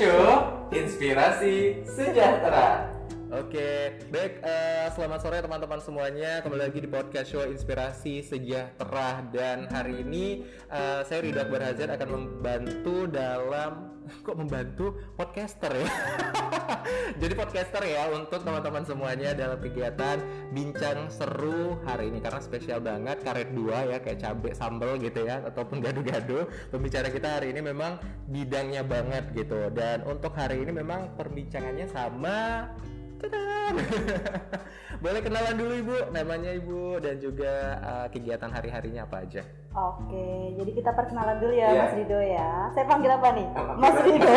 Show, inspirasi sejahtera. Oke, baik. eh, selamat sore teman-teman semuanya. Kembali lagi di podcast show Inspirasi Sejahtera dan hari ini eh, saya Ridho Akbar Hazard akan membantu dalam kok membantu podcaster ya. Jadi podcaster ya untuk teman-teman semuanya dalam kegiatan bincang seru hari ini karena spesial banget karet dua ya kayak cabe sambal gitu ya ataupun gado-gado. Pembicara kita hari ini memang bidangnya banget gitu dan untuk hari ini memang perbincangannya sama Boleh kenalan dulu Ibu, namanya Ibu dan juga uh, kegiatan hari-harinya apa aja? Oke, jadi kita perkenalan dulu ya Iya. Mas Rido ya. Saya panggil apa nih? Apa Mas? Rido.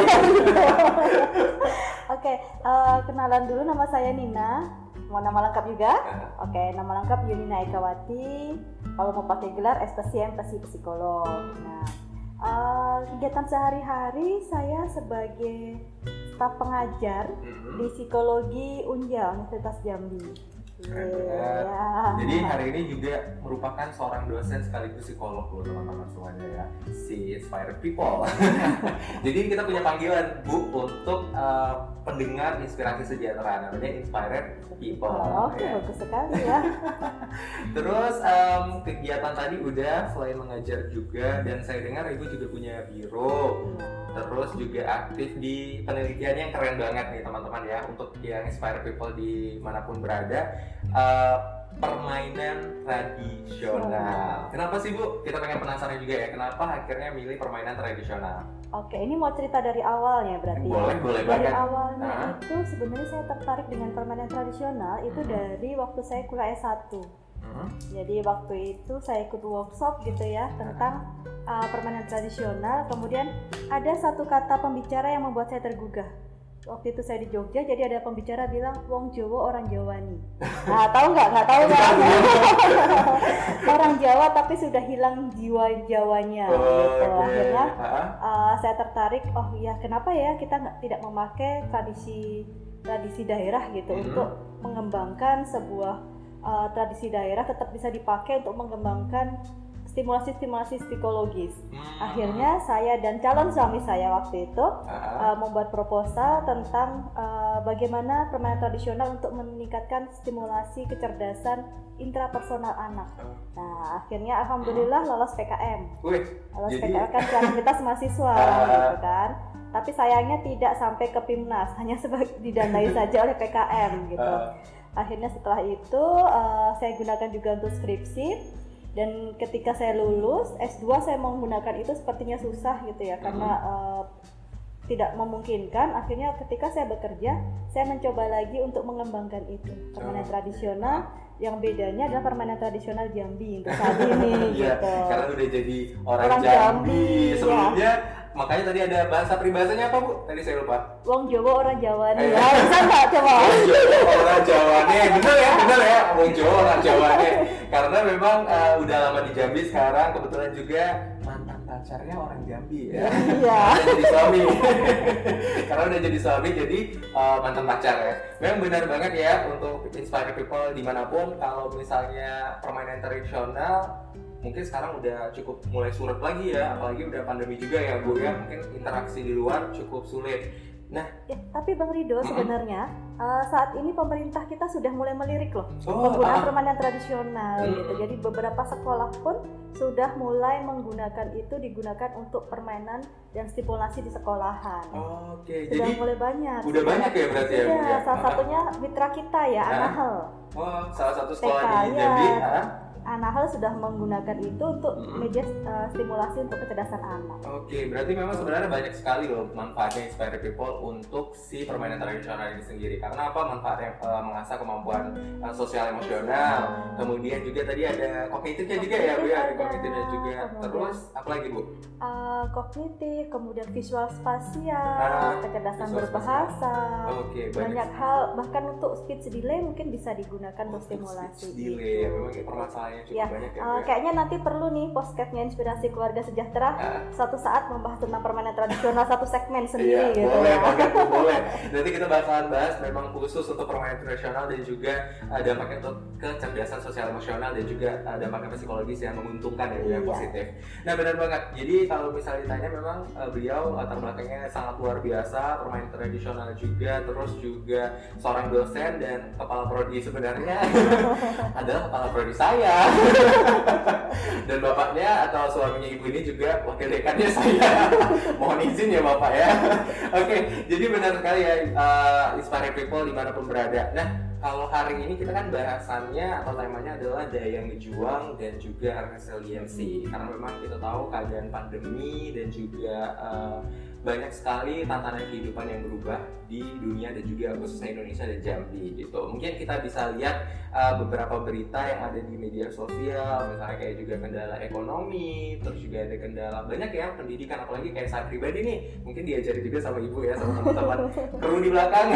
Oke, eh, kenalan dulu nama saya Nina. Mau nama lengkap juga? Oke, nama lengkap Yunina Ekawati. Kalau mau pakai gelar SPSIM psi psikolog. Nah, eh, kegiatan sehari-hari saya sebagai staf pengajar Mhm. di psikologi Unja Universitas Jambi. Keren Iya. banget. Jadi hari ini juga merupakan seorang dosen sekaligus psikolog loh teman-teman semuanya ya si Inspired People. Jadi kita punya panggilan Bu untuk uh, pendengar inspirasi sejahtera namanya Inspired People. Oh, Oke, ya. bagus sekali ya. Terus em, kegiatan tadi udah selain mengajar juga dan saya dengar ibu juga punya biro. Terus juga aktif di penelitiannya yang keren banget nih teman-teman ya untuk yang inspire people di mana pun berada. Eh, permainan tradisional. Kenapa sih bu? Kita pengen penasaran juga ya. Kenapa akhirnya milih permainan tradisional? Oke, ini mau cerita dari awalnya berarti. ya? Boleh, boleh Dari banget. awalnya Ah. itu sebenarnya saya tertarik dengan permainan tradisional itu Hmm. dari waktu saya kuliah S1. Hmm. Jadi waktu itu saya ikut workshop gitu ya tentang uh, permainan tradisional. Kemudian ada satu kata pembicara yang membuat saya tergugah. Waktu itu saya di Jogja, jadi ada pembicara bilang Wong Jawa orang Jawa nih. Nah, tahu nggak? Nggak tahu nggak? orang Jawa tapi sudah hilang jiwa Jawanya. gitu. Oke. Akhirnya uh, saya tertarik oh ya kenapa ya kita nggak tidak memakai tradisi tradisi daerah gitu Mhm. untuk mengembangkan sebuah uh, tradisi daerah tetap bisa dipakai untuk mengembangkan stimulasi-stimulasi psikologis. hmm. Akhirnya saya dan calon suami saya waktu itu Ah, uh, membuat proposal tentang uh, bagaimana permainan tradisional untuk meningkatkan stimulasi kecerdasan intrapersonal anak. Nah, akhirnya alhamdulillah lolos PKM Wih, lolos Jadi- PKL kan kualitas mahasiswa Ah. gitu kan tapi sayangnya tidak sampai ke PIMNAS hanya sebagai didanai saja oleh PKM gitu ah, akhirnya setelah itu eh, saya gunakan juga untuk skripsi dan ketika saya lulus S2 saya mau menggunakan itu sepertinya susah gitu ya karena eh, tidak memungkinkan akhirnya ketika saya bekerja saya mencoba lagi untuk mengembangkan itu permainan Oh. tradisional yang bedanya adalah permainan tradisional Jambi untuk saat ini Iya, gitu karena udah jadi orang, Orang Jambi. Jambi, iya. Sebelumnya, makanya tadi ada bahasa peribahasanya apa bu? Tadi saya lupa. Wong Jawa orang Jawa nih Eh. ya bisa nggak coba Wong Jawa orang Jawa nih, bener ya, bener ya, Wong Jawa orang Jawa nih. Karena memang eh, udah lama di Jambi sekarang, kebetulan juga mantan pacarnya orang Jambi ya. iya Karena jadi suami. Karena udah jadi suami, jadi eh, mantan pacar ya. Memang benar banget ya untuk inspire people di mana pun. Kalau misalnya permainan tradisional, mungkin sekarang udah cukup mulai surut lagi ya. Apalagi udah pandemi juga ya bu ya. Mungkin interaksi di luar cukup sulit. Ya, tapi Bang Rido sebenarnya eh, saat ini pemerintah kita sudah mulai melirik loh Oh, penggunaan ah. permainan tradisional Hmm. gitu. Jadi beberapa sekolah pun sudah mulai menggunakan itu digunakan untuk permainan dan stimulasi di sekolahan. Oke, Sudah jadi mulai banyak. udah banyak ya berarti ya, Iya, ya? salah Ah. satunya mitra kita ya, Ah. Anahel. oh, salah satu sekolah TK, di ya. Jambi. ah. Anahel sudah menggunakan itu untuk Hmm. media eh, stimulasi untuk kecerdasan anak. Oke, berarti memang sebenarnya banyak sekali loh manfaatnya Inspire People untuk si permainan tradisional ini sendiri. Karena apa? Manfaatnya eh, mengasah kemampuan eh, sosial emosional. Kemudian juga tadi ada kognitifnya juga ya, Bu ya, ada Kognitif kognitifnya juga. kemudian- Terus apa lagi, Bu? Eh, kognitif, kemudian visual spasial, Ah, kecerdasan visual berbahasa, Oke, banyak hal bahkan untuk speech delay mungkin bisa digunakan untuk stimulasi. speech delay, ya, memang ini cukup Ya, banyak ya. ya. kayaknya nanti perlu nih podcastnya inspirasi keluarga sejahtera Ah. suatu saat membahas tentang permainan tradisional satu segmen sendiri Iya, gitu boleh ya. Bu, boleh. Nanti kita bakalan bahas memang khusus untuk permainan tradisional dan juga uh, dampaknya untuk kecerdasan sosial emosional dan juga uh, dampaknya psikologis yang menguntungkan ya, Bu, yang Iya. positif. Nah benar banget. Jadi kalau misalnya ditanya memang uh, beliau latar belakangnya sangat luar biasa, permainan tradisional juga, terus juga seorang dosen dan kepala prodi sebenarnya adalah kepala prodi saya. dan bapaknya atau suaminya ibu ini juga wakil dekannya saya. Mohon izin ya bapak ya. Oke, jadi benar sekali ya uh, inspire people di mana pun berada. Nah, kalau hari ini kita kan bahasannya atau temanya adalah daya ngejuang dan juga resiliensi karena memang kita tahu keadaan pandemi dan juga uh, banyak sekali tantangan kehidupan yang berubah di dunia dan juga khususnya Indonesia dan Jambi gitu. Mungkin kita bisa lihat uh, beberapa berita yang ada di media sosial, misalnya kayak juga kendala ekonomi, terus juga ada kendala banyak ya pendidikan, apalagi kayak saya pribadi nih, mungkin diajari juga sama ibu ya, sama teman-teman kru di belakang,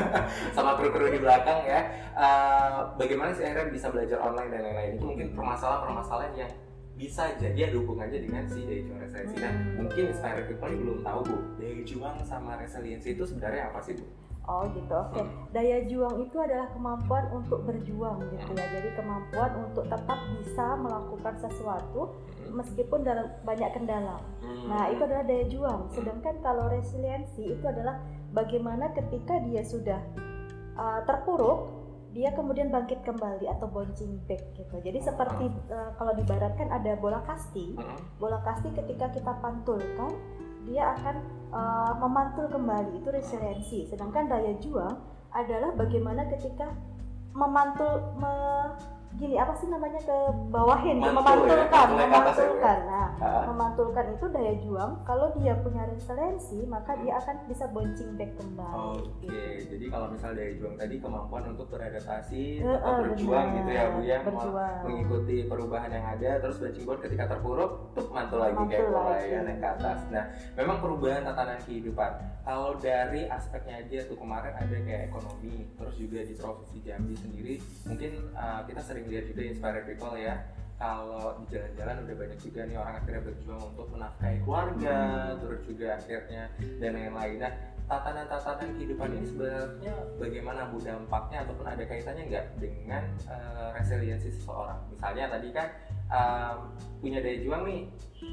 sama kru-kru di belakang ya. Uh, bagaimana sih akhirnya bisa belajar online dan lain-lain itu mungkin permasalahan-permasalahan yang bisa jadi ada hubungannya dengan si daya juang resiliensi. Nah, mungkin inspire people belum tahu bu, daya juang sama resiliensi itu sebenarnya apa sih bu? Oh gitu, oke. Daya juang itu adalah kemampuan untuk berjuang gitu ya. Jadi kemampuan untuk tetap bisa melakukan sesuatu meskipun dalam banyak kendala. Nah itu adalah daya juang. Sedangkan kalau resiliensi itu adalah bagaimana ketika dia sudah uh, terpuruk, dia kemudian bangkit kembali atau bouncing back gitu. Jadi seperti uh, kalau dibaratkan ada bola kasti, Hmm. bola kasti ketika kita pantulkan dia akan uh, memantul kembali itu resiliensi sedangkan daya juang adalah bagaimana ketika memantul me- gini apa sih namanya ke bawahin Mantul ya, memantulkan ya, ya? memantulkan nah Ah. memantulkan itu daya juang kalau dia punya resiliensi maka dia akan bisa bouncing back kembali Oke, gitu. jadi kalau misal daya juang tadi kemampuan untuk beradaptasi, tetap eh, berjuang benar. gitu ya bu ya, mengikuti perubahan yang ada, terus bouncing board ketika terpuruk, tuh mantul lagi kayak Mantul bola lagi. ya naik ke atas. Nah, memang perubahan tatanan kehidupan. Kalau dari aspeknya aja tuh kemarin ada kayak ekonomi, terus juga di provinsi Jambi sendiri, mungkin uh, kita sering lihat juga inspire people ya. Kalau di jalan-jalan udah banyak juga nih orang akhirnya berjuang untuk menafkahi keluarga, terus juga akhirnya dan lain-lain. Nah, tatanan-tatanan kehidupan ini sebenarnya bagaimana bu? Dampaknya ataupun ada kaitannya nggak dengan eh, resiliensi seseorang? Misalnya tadi kan em, punya daya juang nih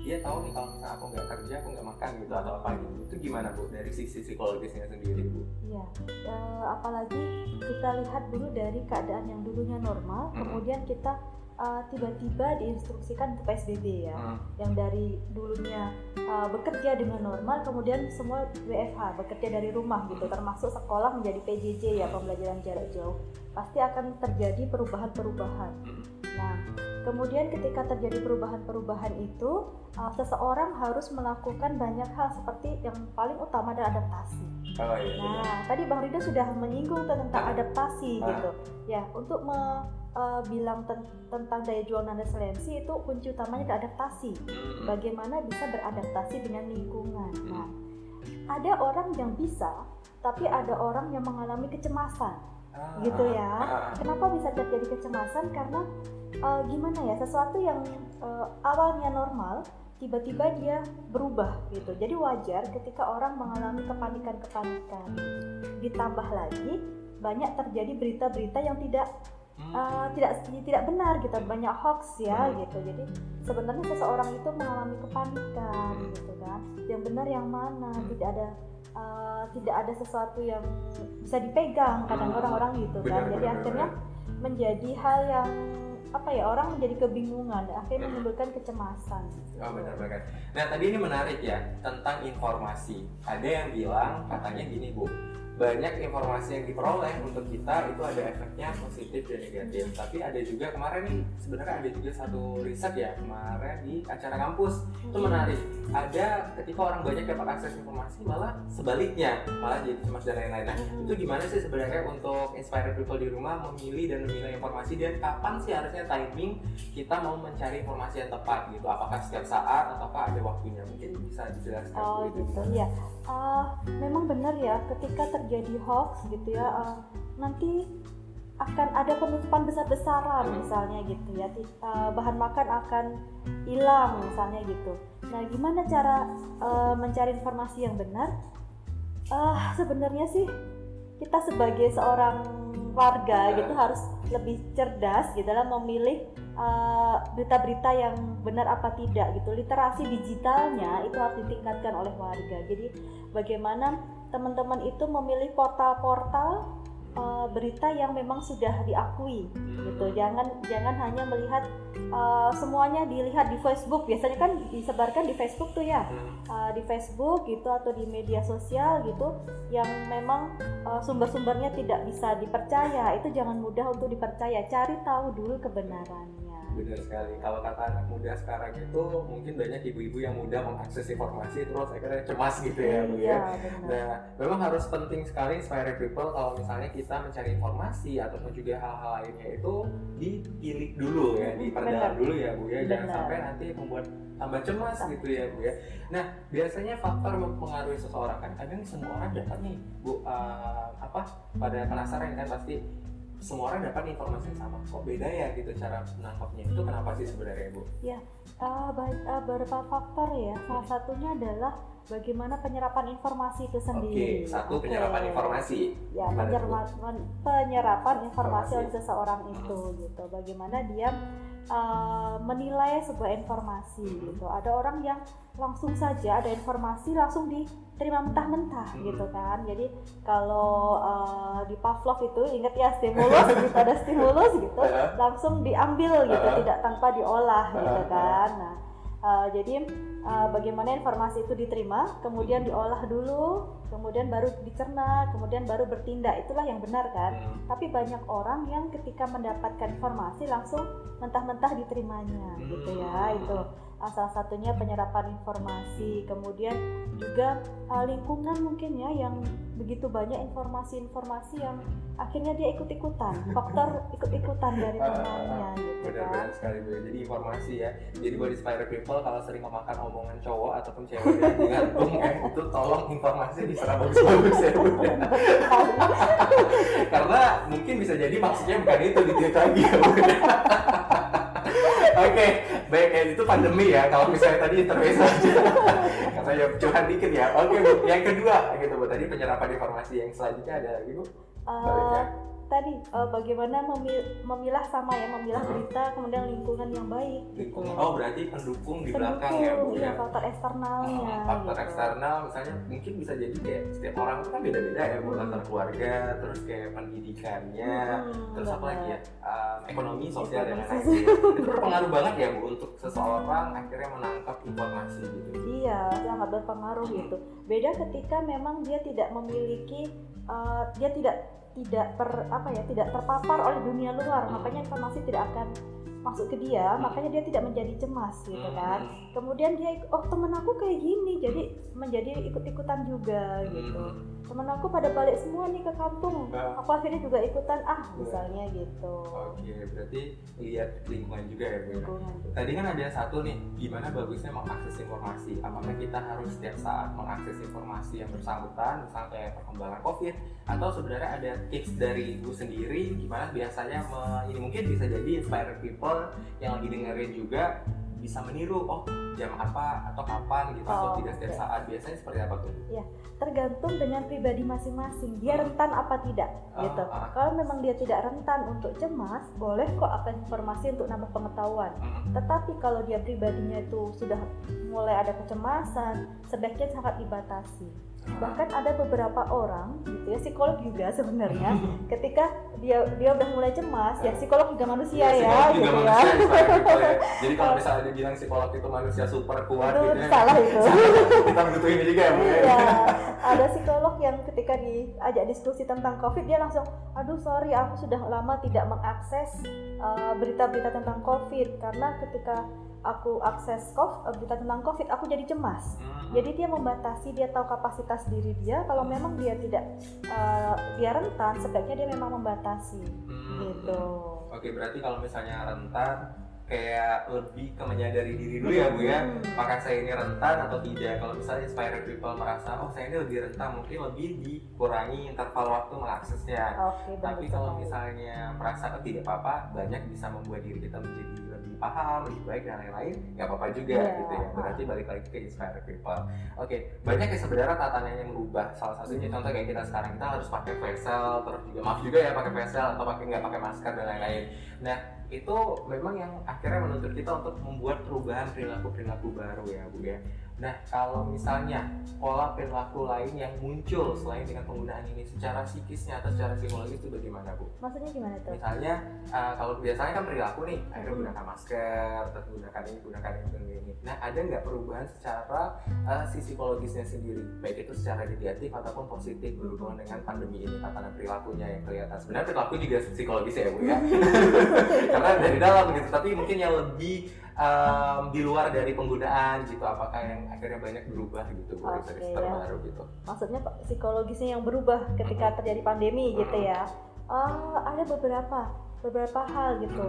dia tahu nih kalau misalnya aku nggak kerja aku nggak makan gitu atau apa gitu. Itu gimana bu? Dari sisi psikologisnya sendiri bu Iya, eh, apalagi kita lihat dulu dari keadaan yang dulunya normal, Mm-mm. kemudian kita eh, tiba-tiba diinstruksikan untuk PSBB ya, Hmm, yang dari dulunya eh, bekerja dengan normal, kemudian semua WFH bekerja dari rumah gitu, termasuk sekolah menjadi PJJ ya pembelajaran jarak jauh, pasti akan terjadi perubahan-perubahan. hmm, Nah, kemudian ketika terjadi perubahan-perubahan itu, uh, seseorang harus melakukan banyak hal seperti yang paling utama adalah adaptasi. oh iya benar. Nah, tadi Bang Rido sudah menyinggung tentang Ah. adaptasi Ah. gitu. Ya, untuk me- uh, bilang ten- tentang daya juang dan resiliensi itu kunci utamanya adalah adaptasi. Hmm, Bagaimana bisa beradaptasi dengan lingkungan. Hmm. Nah, ada orang yang bisa, tapi ada orang yang mengalami kecemasan gitu ya. ah, ah, Kenapa bisa terjadi kecemasan? Karena eh, gimana ya, sesuatu yang eh, awalnya normal tiba-tiba dia berubah gitu. Jadi wajar ketika orang mengalami kepanikan-kepanikan. Ditambah lagi banyak terjadi berita-berita yang tidak eh, tidak tidak benar gitu, banyak hoax ya Hmm. gitu. Jadi sebenarnya seseorang itu mengalami kepanikan Hmm. gitu kan. Yang benar yang mana? Tidak ada eh, tidak ada sesuatu yang bisa dipegang kadang Hmm. orang-orang gitu Benar, kan. Jadi benar, akhirnya menjadi hal yang apa ya orang menjadi kebingungan dan akhirnya Hmm. menimbulkan kecemasan. Oh benar banget. Nah tadi ini menarik ya tentang informasi. Ada yang bilang katanya gini bu, banyak informasi yang diperoleh untuk kita itu ada efeknya positif dan negatif. Tapi ada juga kemarin nih sebenarnya ada juga satu riset ya kemarin di acara kampus itu menarik. Ada ketika orang banyak dapat akses informasi malah sebaliknya malah jadi cemas dan lain-lain. Nah itu gimana sih sebenarnya untuk inspire people di rumah memilih dan memilih informasi dan kapan sih harusnya timing kita mau mencari informasi yang tepat gitu? Apakah setiap saat ataukah ada waktunya? Mungkin bisa dijelaskan Oh gitu gimana? ya. Eh, memang benar ya ketika terjadi hoax gitu ya eh, nanti akan ada penutupan besar-besaran Hmm. misalnya gitu ya eh, bahan makan akan hilang misalnya gitu nah gimana cara eh, mencari informasi yang benar Ah, sebenarnya sih kita sebagai seorang warga Ya. gitu harus lebih cerdas gitu dalam memilih berita-berita yang benar apa tidak gitu literasi digitalnya itu harus ditingkatkan oleh warga jadi bagaimana teman-teman itu memilih portal-portal eh, berita yang memang sudah diakui gitu. Jangan jangan hanya melihat eh, semuanya dilihat di Facebook. Biasanya kan disebarkan di Facebook tuh ya. Hmm. uh, di Facebook gitu atau di media sosial gitu yang memang uh, sumber-sumbernya tidak bisa dipercaya. Itu jangan mudah untuk dipercaya. Cari tahu dulu kebenarannya Benar sekali. Kalau kata anak muda sekarang itu mungkin banyak ibu-ibu yang mudah mengakses informasi terus akhirnya cemas gitu ya, Bu ya. iya Nah, memang harus penting sekali inspire people kalau misalnya kita mencari informasi ataupun juga hal-hal lainnya itu dipilih dulu ya, diperdalam Benar. dulu ya Bu ya. Jangan Benar. sampai nanti membuat tambah cemas gitu ya Bu ya. Nah, biasanya faktor mempengaruhi seseorang kan kadang semua orang dapat nih Bu eh, apa pada penasaran kan pasti semua orang dapat informasi yang sama kok beda ya gitu cara menangkapnya itu kenapa sih sebenarnya Bu? Ba- uh, beberapa faktor ya salah satunya adalah bagaimana penyerapan informasi itu Oke, sendiri satu Oke. penyerapan informasi. ya penyerapan penyerapan informasi Informasi. oleh seseorang itu gitu bagaimana dia uh, menilai sebuah informasi Mhm. gitu ada orang yang langsung saja ada informasi langsung diterima mentah-mentah Mhm. gitu kan jadi kalau uh, di Pavlov itu ingat ya stimulus gitu ada stimulus gitu langsung diambil gitu Heeh. tidak tanpa diolah gitu Heeh. kan nah uh, jadi uh, bagaimana informasi itu diterima kemudian diolah dulu kemudian baru dicerna kemudian baru bertindak itulah yang benar kan Hmm. tapi banyak orang yang ketika mendapatkan informasi langsung mentah-mentah diterimanya gitu ya Hmm. itu uh, salah satunya penyerapan informasi kemudian juga uh, lingkungan mungkin ya yang begitu banyak informasi-informasi yang akhirnya dia ikut-ikutan faktor ikut-ikutan dari Ah, temannya gitu kan Benar-benar sekali Bu. Jadi informasi ya. Jadi buat inspire people kalau sering memakan omongan cowok ataupun cewek ya, digantung ya itu tolong informasi diserap bagus-bagus ya Bu. Karena mungkin bisa jadi maksudnya bukan itu ditilik lagi ya Bu. Oke, baik ya itu pandemi ya. Kalau misalnya tadi intermezzo aja, karena ya curhat dikit ya. Oke Bu, yang kedua gitu Bu. Tadi penyerapan informasi yang selanjutnya ada lagi Bu. Uh, Baliknya. tadi uh, bagaimana memi- memilah sama ya memilah Hmm. berita kemudian lingkungan yang baik Lingkungan. ya. Oh berarti pendukung di belakang ya Bu Pendukung, ya. ya, faktor eksternalnya Hmm, faktor gitu. eksternal misalnya mungkin bisa jadi kayak setiap orang itu kan beda-beda ya bu latar keluarga terus kayak pendidikannya Hmm, terus apa lagi ya. Um, ekonomi sosial dan lain-lain itu berpengaruh banget ya bu untuk seseorang akhirnya menangkap informasi gitu Iya, sangat berpengaruh Hmm. gitu. Beda ketika memang dia tidak memiliki, uh, dia tidak tidak per apa ya, tidak terpapar oleh dunia luar, Hmm. makanya informasi tidak akan masuk ke dia, Hmm. makanya dia tidak menjadi cemas gitu Hmm. kan. Kemudian dia, oh temen aku kayak gini, jadi menjadi ikut-ikutan juga gitu. Hmm. Temen aku pada balik semua nih ke kampung, Ah. aku akhirnya juga ikutan ah, Iya. misalnya gitu. Oke, berarti lihat lingkungan juga ya bu ya? Lingkungan. Tadi kan ada satu nih, gimana bagusnya mengakses informasi. Apakah kita harus setiap saat mengakses informasi yang bersangkutan, misalnya kayak perkembangan COVID, atau sebenarnya ada tips dari ibu sendiri, gimana biasanya me- ini mungkin bisa jadi inspire people yang lagi dengerin juga bisa meniru, oh jam apa atau kapan gitu, atau Oh, tidak setiap oke. saat. Biasanya seperti apa tuh? tergantung dengan pribadi masing-masing dia rentan apa tidak Ah, gitu ah. kalau memang dia tidak rentan untuk cemas boleh kok apa informasi untuk nambah pengetahuan Hmm. tetapi kalau dia pribadinya itu sudah mulai ada kecemasan sebaiknya sangat dibatasi bahkan ada beberapa orang gitu ya psikolog juga sebenarnya ketika dia dia udah mulai cemas ya psikolog juga manusia Iya, ya, juga gitu ya. manusia, inspire people ya. Jadi kalau misalnya dibilang psikolog itu manusia super kuat itu gitu ya, salah itu. Kita butuh ini juga ya ya. Iya, ada psikolog yang ketika diajak diskusi tentang COVID dia langsung, aduh sorry aku sudah lama tidak mengakses uh, berita-berita tentang COVID. Karena ketika aku akses COVID, berita tentang COVID aku jadi cemas. Hmm. Jadi dia membatasi, dia tahu kapasitas diri dia. Kalau memang dia tidak uh, dia rentan, sebaiknya dia memang membatasi Hmm. gitu. Oke, berarti kalau misalnya rentan kayak lebih ke menyadari diri dulu ya bu ya Hmm. apakah saya ini rentan atau tidak kalau misalnya inspired people merasa oh saya ini lebih rentan mungkin lebih dikurangi interval waktu mengaksesnya Oke, tapi kalau misalnya merasa oh, tidak apa-apa banyak bisa membuat diri kita menjadi paham lebih baik dan lain-lain nggak apa-apa juga Iya. gitu ya. Berarti balik lagi ke inspired people. Oke banyak ya sebenarnya tatanannya yang berubah salah satunya. Contoh kayak kita sekarang kita harus pakai facial terus juga maaf juga ya pakai facial atau pakai nggak pakai masker dan lain-lain. Nah itu memang yang akhirnya menuntut kita untuk membuat perubahan perilaku perilaku baru ya bu ya nah kalau misalnya pola perilaku lain yang muncul selain dengan penggunaan ini secara psikisnya atau secara psikologis itu bagaimana bu? Maksudnya gimana tuh? misalnya uh, kalau biasanya kan perilaku nih akhirnya Hmm. gunakan masker terus gunakan ini gunakan ini gunakan ini. Nah ada nggak perubahan secara uh, si psikologisnya sendiri? Baik itu secara negatif ataupun positif berhubungan dengan pandemi ini tatanan perilakunya yang kelihatan. Sebenarnya perilaku juga psikologis ya bu ya. Karena dari dalam gitu tapi mungkin yang lebih um, di luar dari penggunaan gitu apakah yang akhirnya banyak berubah gitu dari ya. terbaru gitu Maksudnya Pak, psikologisnya yang berubah ketika terjadi pandemi gitu ya? Eh, ada beberapa beberapa hal gitu.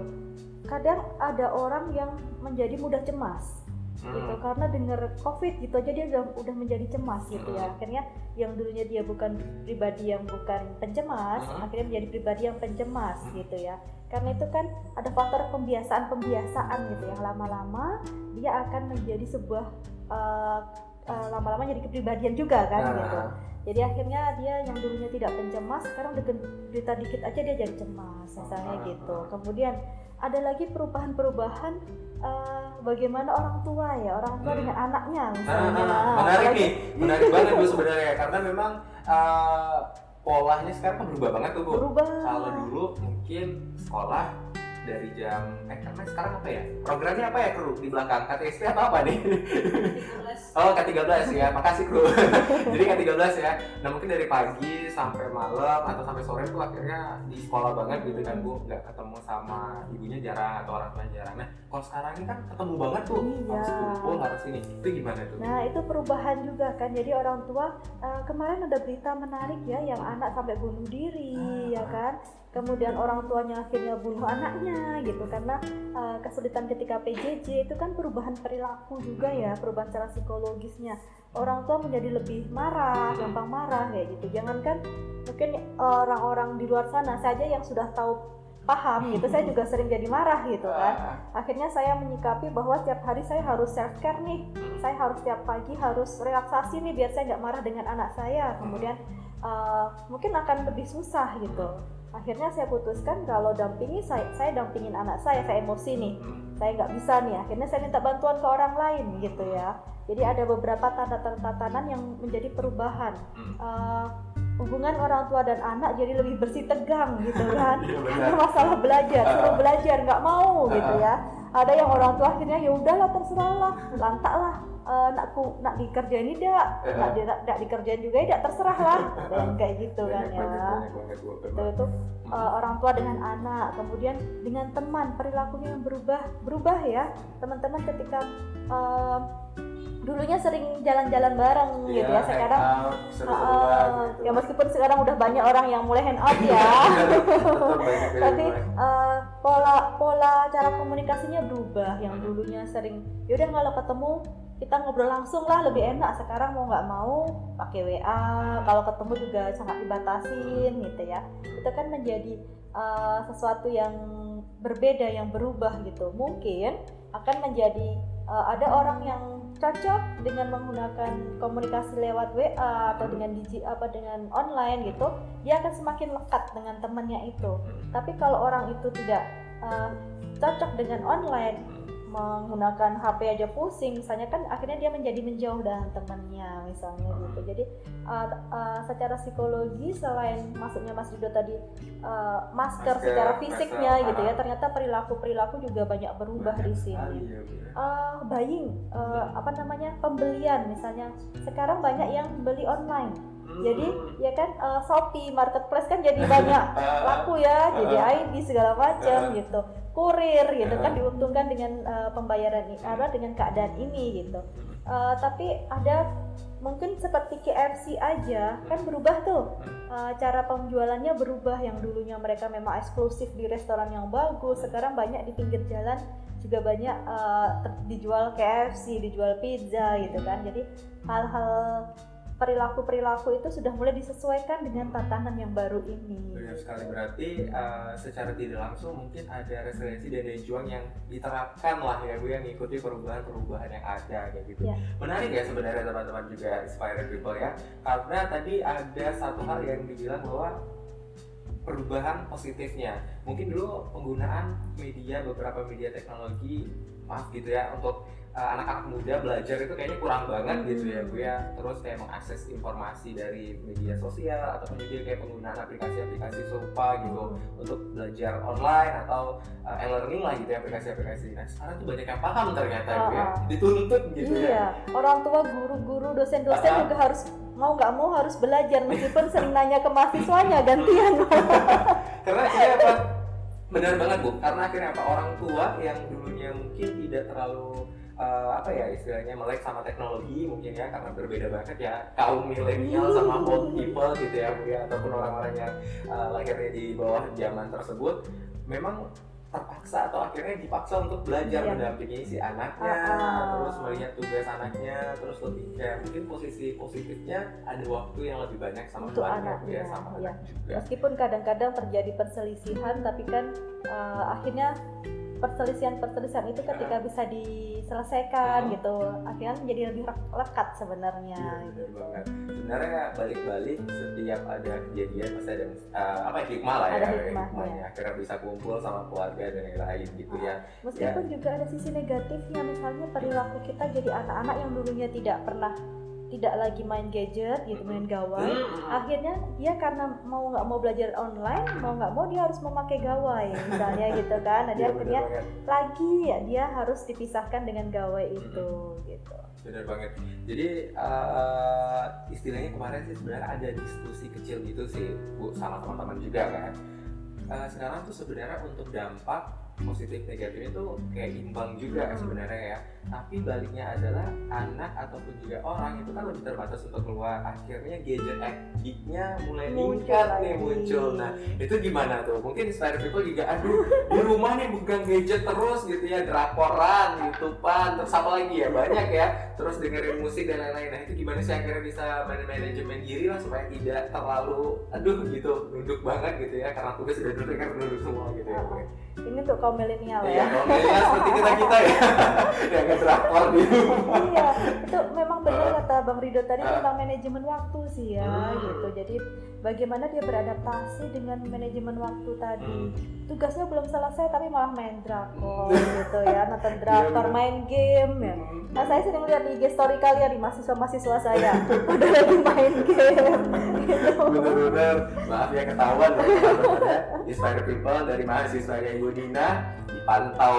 Kadang ada orang yang menjadi mudah cemas. Gitu Hmm. karena dengar covid gitu aja dia udah udah menjadi cemas gitu ya Hmm. akhirnya yang dulunya dia bukan pribadi yang bukan pencemas Hmm. akhirnya menjadi pribadi yang pencemas Hmm. gitu ya karena itu kan ada faktor pembiasaan pembiasaan gitu yang lama-lama dia akan menjadi sebuah eh, eh, lama-lama jadi kepribadian juga kan Nah, gitu jadi akhirnya dia yang dulunya tidak pencemas sekarang dengan berita dikit aja dia jadi cemas misalnya Ah. gitu kemudian ada lagi perubahan-perubahan eh, bagaimana orang tua ya orang tua Hmm. dengan anaknya Nah, misalnya nah, Nah, menarik nih, menarik banget bu sebenarnya karena memang uh, polanya sekarang kan berubah banget tuh bu. berubah Kalau dulu mungkin sekolah dari jam eh karena sekarang apa ya? Programnya apa ya kru di belakang KTSP atau apa nih? Oh K13 ya, makasih kru. Jadi K13 ya. Nah mungkin dari pagi sampai malam atau sampai sore tuh akhirnya di sekolah banget gitu kan bu, nggak ketemu sama ibunya jarang atau orang tuanya jarang. Nah kalau sekarang ini kan ketemu banget tuh, Iya. harus kumpul harus ini. Itu gimana tuh? Nah itu perubahan juga kan jadi orang tua eh, kemarin ada berita menarik ya yang anak sampai bunuh diri ya kan kemudian orang tuanya akhirnya bunuh anaknya gitu. Karena eh, kesulitan ketika PJJ itu kan perubahan perilaku juga ya perubahan secara psikologisnya. Orang tua menjadi lebih marah gampang marah kayak gitu. Jangankan mungkin orang-orang di luar sana saja yang sudah tahu paham gitu saya juga sering jadi marah gitu kan. Ah, akhirnya saya menyikapi bahwa setiap hari saya harus self care nih. Saya harus setiap pagi harus relaksasi nih biar saya nggak marah dengan anak saya. Kemudian uh, mungkin akan lebih susah gitu. Akhirnya saya putuskan kalau dampingi saya saya dampingin anak saya saya emosi nih. Hmm. saya nggak bisa nih akhirnya saya minta bantuan ke orang lain gitu ya. Jadi ada beberapa tanda-tanda tatanan yang menjadi perubahan. Uh, hubungan orang tua dan anak jadi lebih bersih tegang gitu kan. Iya, karena masalah belajar suruh belajar nggak mau gitu ya. Ada yang orang tua akhirnya ya udahlah terserahlah lantaklah eh, nakku nak dikerjain tidak nak, di, nak dikerjain juga tidak terserah lah. Yang kayak gitu kan ya. itu itu eh, orang tua dengan anak kemudian dengan teman perilakunya yang berubah berubah ya. Teman-teman ketika eh, dulunya sering jalan-jalan bareng gitu ya Iya, sekarang hangout, seru-seruan Uh, gitu. ya meskipun sekarang udah banyak orang yang mulai hand out ya. Dari tapi uh, pola pola cara komunikasinya berubah. Yang dulunya sering yaudah kalau ketemu kita ngobrol langsung lah lebih enak. Sekarang mau nggak mau pakai WA kalau ketemu juga sangat dibatasin gitu ya. Itu kan menjadi uh, sesuatu yang berbeda yang berubah gitu. Mungkin akan menjadi uh, ada orang yang cocok dengan menggunakan komunikasi lewat WA atau dengan digi apa dengan online gitu dia akan semakin lekat dengan temannya itu. Tapi kalau orang itu tidak uh, cocok dengan online menggunakan HP aja pusing. Misalnya kan akhirnya dia menjadi menjauh dengan temannya misalnya gitu. Jadi uh, uh, secara psikologi selain maksudnya Mas Rido tadi uh, masker, Masker, secara fisiknya masker, gitu ya ah. ternyata perilaku perilaku juga banyak berubah di sini. uh, buying uh, apa namanya pembelian misalnya. Sekarang banyak yang beli online. Jadi Hmm. ya kan uh, Shopee marketplace kan jadi banyak laku ya jadi ID segala macam gitu kurir gitu kan diuntungkan dengan uh, pembayaran apa dengan keadaan ini gitu. Uh, tapi ada mungkin seperti KFC aja kan berubah tuh. Uh, cara penjualannya berubah yang dulunya mereka memang eksklusif di restoran yang bagus sekarang banyak di pinggir jalan juga banyak uh, dijual KFC dijual pizza gitu kan. Jadi hal-hal perilaku-perilaku itu sudah mulai disesuaikan dengan tatanan yang baru ini. Benar sekali berarti uh, secara tidak langsung mungkin ada resiliensi dan daya juang yang diterapkan lah ya Bu yang mengikuti perubahan-perubahan yang ada kayak gitu. Ya. Menarik ya sebenarnya teman-teman juga inspired people ya karena tadi ada satu hal yang dibilang bahwa perubahan positifnya. Mungkin dulu penggunaan media beberapa media teknologi maaf gitu ya untuk uh, anak-anak muda belajar itu kayaknya kurang banget gitu ya bu ya. Terus kayak mengakses informasi dari media sosial ataupun juga kayak penggunaan aplikasi-aplikasi serupa gitu untuk belajar online atau uh, e-learning lah gitu ya aplikasi-aplikasi. Nah sekarang tuh banyak yang paham ternyata uh, bu ya. Dituntut gitu iya. ya orang tua guru-guru dosen-dosen uh, juga harus mau nggak mau harus belajar meskipun sering nanya ke mahasiswanya gantian. Karena akhirnya apa? Benar banget bu. Karena akhirnya apa? Orang tua yang dulunya mungkin tidak terlalu uh, apa ya istilahnya melek sama teknologi mungkin ya karena berbeda banget ya kaum milenial sama old people gitu ya bu ya. Ataupun orang-orang yang uh, lahirnya di bawah zaman tersebut. Memang terpaksa atau akhirnya dipaksa untuk belajar iya. mendampingi si anaknya uh, terus melihat tugas anaknya terus lebih kayak mungkin posisi positifnya ada waktu yang lebih banyak sama untuk anak ya, sama ya. anak juga meskipun kadang-kadang terjadi perselisihan tapi kan uh, akhirnya perselisihan-perselisihan itu ketika bisa diselesaikan hmm. gitu akhirnya menjadi lebih lekat sebenarnya ya, gitu. sebenarnya balik-balik setiap ada kejadian pasti ada uh, apa hikmah lah ya hikmahnya. akhirnya bisa kumpul sama keluarga dan yang lain gitu ya meskipun ya. juga ada sisi negatifnya misalnya perilaku kita jadi anak-anak yang dulunya tidak pernah tidak lagi main gadget gitu main gawai akhirnya dia karena mau nggak mau belajar online mau nggak mau dia harus memakai gawai misalnya gitu kan. Nah dia ya, akhirnya lagi ya dia harus dipisahkan dengan gawai itu gitu. Benar banget. Jadi uh, istilahnya kemarin sih sebenarnya ada diskusi kecil gitu sih bu sama teman-teman juga kan. Uh, sekarang tuh sebenarnya untuk dampak positif negatif itu kayak imbang juga hmm. sebenarnya ya. Tapi baliknya adalah anak ataupun juga orang itu kan lebih terbatas untuk keluar. Akhirnya gadget addictnya mulai meningkat nih muncul. Nah itu gimana tuh? Mungkin inspire people juga aduh di rumah nih bukan gadget terus gitu ya. Drakoran youtubean terus apa lagi ya? Banyak ya. Terus dengerin musik dan lain-lain. Nah itu gimana sih akhirnya bisa manajemen diri lah supaya tidak terlalu aduh gitu. Duduk banget gitu ya. Karena tugas sudah duduk kan duduk semua gitu ya ini tuh kaum milenial ya. Iya, kaum milenial seperti kita kita ya. yang ngerakor di rumah. Iya, itu memang benar kata Bang Rido tadi uh, tentang manajemen waktu sih ya, hmm. gitu. Jadi bagaimana dia beradaptasi dengan manajemen waktu tadi. Hmm. Tugasnya belum selesai tapi malah main drakor gitu ya, nonton iya, drakor, main game ya. Hmm. Nah saya sering lihat di IG story kalian di mahasiswa-mahasiswa saya udah lagi main game. gitu. Bener-bener, maaf ya ketahuan ya, inspire people dari mahasiswa yang Ibu Dina dipantau.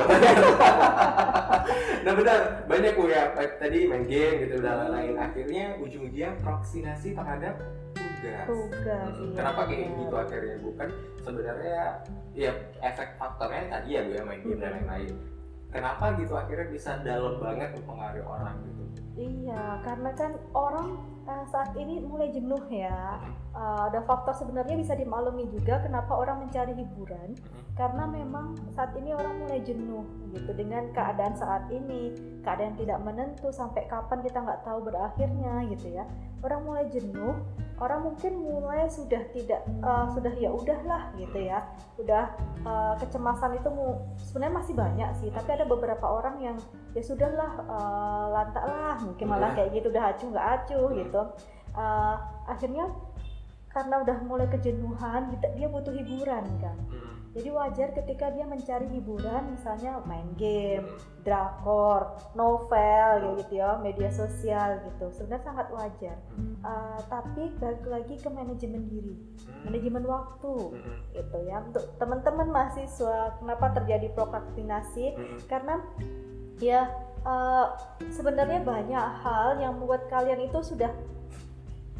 nah benar, banyak ya tadi main game gitu dan lain-lain. Akhirnya ujung-ujungnya proksinasi terhadap tugas. Tugas. Hmm, iya, kenapa kayak gitu akhirnya bukan sebenarnya ya efek faktornya tadi ya gue ya main game dan lain-lain kenapa gitu akhirnya bisa dalam banget mempengaruhi orang gitu? Iya karena kan orang uh, saat ini mulai jenuh ya. Uh, ada faktor sebenarnya bisa dimaklumi juga kenapa orang mencari hiburan. Karena memang saat ini orang mulai jenuh gitu dengan keadaan saat ini. Keadaan tidak menentu sampai kapan kita nggak tahu berakhirnya gitu ya. Orang mulai jenuh orang mungkin mulai sudah tidak uh, sudah ya udahlah gitu ya. Udah uh, kecemasan itu sebenarnya masih banyak sih tapi ada beberapa orang yang ya sudahlah uh, lantak lah mungkin malah iya. kayak gitu udah acuh nggak acuh gitu. Uh, akhirnya karena udah mulai kejenuhan dia butuh hiburan kan. Hmm jadi wajar ketika dia mencari hiburan misalnya main game, drakor, novel gitu ya, media sosial gitu. Sebenarnya sangat wajar. Uh, tapi balik lagi ke manajemen diri, manajemen waktu gitu ya. Untuk teman-teman mahasiswa, kenapa terjadi prokrastinasi? Karena ya uh, sebenarnya banyak hal yang membuat kalian itu sudah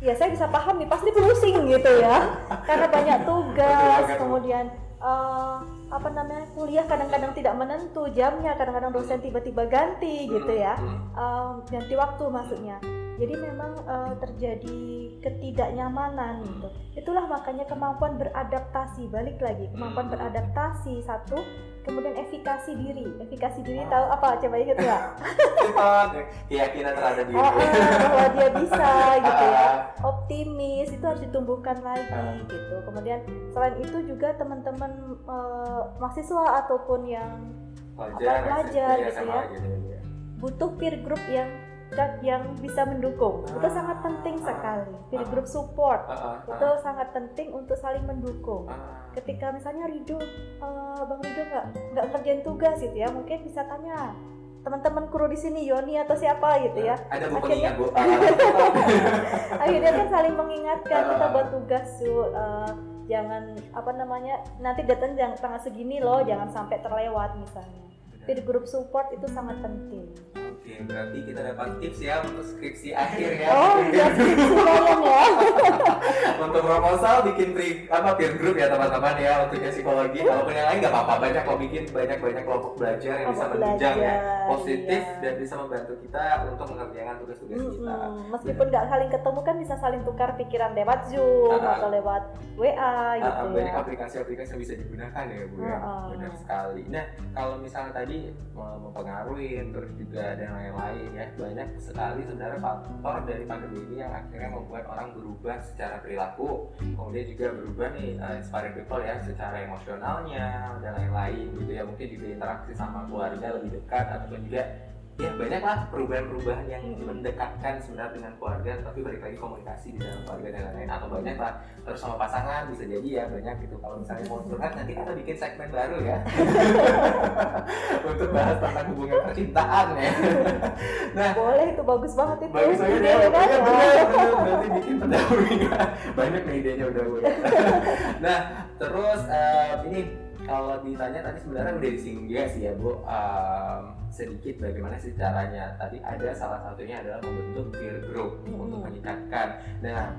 ya saya bisa paham nih pasti pusing gitu ya karena banyak tugas kemudian uh, apa namanya kuliah kadang-kadang tidak menentu jamnya kadang-kadang dosen tiba-tiba ganti gitu ya. Uh, ganti waktu maksudnya. Jadi memang eh, terjadi ketidaknyamanan gitu. Itulah makanya kemampuan beradaptasi. Balik lagi kemampuan Hmm. beradaptasi satu kemudian efikasi diri efikasi diri tahu apa coba ingat nggak keyakinan terhadap diri. Ah, ah, bahwa dia bisa gitu ya Ah, optimis itu harus ditumbuhkan lagi Ah. gitu kemudian selain itu juga teman-teman eh, mahasiswa ataupun yang Pelajar, gitu ya. gitu ya. butuh peer group yang yang bisa mendukung itu Ah. sangat penting Ah. sekali peer Ah. group support Ah, ah, ah. itu sangat penting untuk saling mendukung Ah. ketika misalnya Rido eh, bang Rido nggak nggak ngerjain tugas gitu ya mungkin bisa tanya teman-teman kru di sini Yoni atau siapa gitu ya Ada Akhirnya- bu. Akhirnya kan saling mengingatkan kita Ah. buat tugas tuh eh, jangan apa namanya nanti datang jangan tanggal segini loh jangan sampai terlewat misalnya peer group support itu sangat penting Oke, berarti kita dapat tips ya untuk skripsi akhir ya. oh iya skripsi kalian ya untuk proposal bikin pre, apa peer group ya teman-teman ya untuk yang psikologi. Walaupun yang lain nggak apa-apa, banyak kok bikin banyak-banyak kelompok belajar yang bisa menunjang ya positif iya. dan bisa membantu kita untuk mengerjakan tugas-tugas kita. Mm-mm. meskipun nggak saling ketemu kan bisa saling tukar pikiran lewat zoom Ah. atau lewat WA Ah, gitu ah, banyak ya aplikasi-aplikasi yang bisa digunakan ya bu ya Ah, ah. benar sekali nah kalau misalnya tadi mau mempengaruhi terus juga dan lain-lain ya. Banyak sekali sebenarnya faktor dari pandemi ini yang akhirnya membuat orang berubah secara perilaku. Kemudian juga berubah nih uh, inspiring people ya secara emosionalnya dan lain-lain gitu ya. Mungkin juga interaksi sama keluarga lebih dekat ataupun juga ya banyak lah perubahan-perubahan yang mendekatkan sebenarnya dengan keluarga tapi balik lagi komunikasi di dalam keluarga dan lain-lain atau banyak lah terus sama pasangan bisa jadi ya banyak gitu. Kalau misalnya mau curhat nanti kita bikin segmen baru ya. Untuk bahas tentang hubungan percintaan ya. Nah boleh itu bagus banget itu. bagus banget ya. Ya benar berarti bikin pendampingan. Banyak nih idenya udah udah. Nah terus eh, ini kalau ditanya tadi sebenarnya udah disinggung juga sih ya bu. Em, sedikit bagaimana sih caranya? Tadi ada salah satunya adalah membentuk peer group Hmm. untuk menyikatkan nah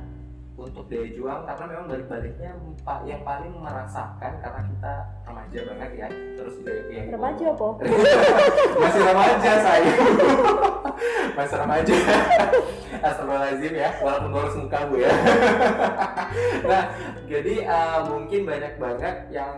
untuk daya juang karena memang balik-baliknya pak yang paling merasakan karena kita remaja banget ya. Terus juga yang remaja po. Masih remaja saya. Masih remaja. Astagfirullahaladzim ya walaupun ngurus muka bu ya. Nah jadi eh, mungkin banyak banget yang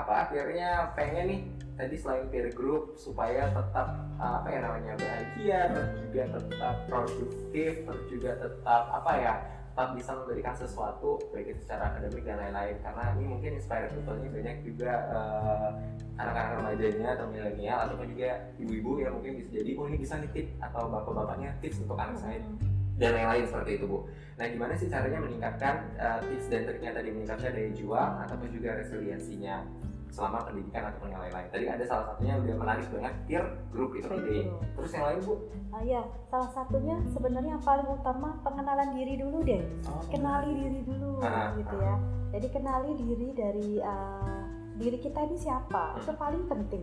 apa akhirnya pengen nih tadi selain peer group supaya tetap eh, apa ya namanya bahagia terus juga tetap produktif terus juga tetap apa ya tetap bisa memberikan sesuatu baik itu secara akademik dan lain-lain. Karena ini mungkin inspire people-nya banyak juga eh, anak-anak remajanya atau milenial ataupun juga ibu-ibu yang mungkin bisa jadi oh ini bisa nih tip atau bapak-bapaknya tips untuk anak saya dan lain-lain seperti itu bu. Nah gimana sih caranya meningkatkan uh, tips dan triknya tadi meningkatkan daya juang ataupun juga resiliensinya selama pendidikan ataupun yang lain-lain. Tadi ada salah satunya yang udah menarik banget peer group itu group. Terus yang lain bu? Ah ya, salah satunya sebenarnya yang paling utama pengenalan diri dulu deh. Kenali diri dulu Ah, gitu ya. Jadi kenali diri dari uh, diri kita ini siapa. Itu paling penting.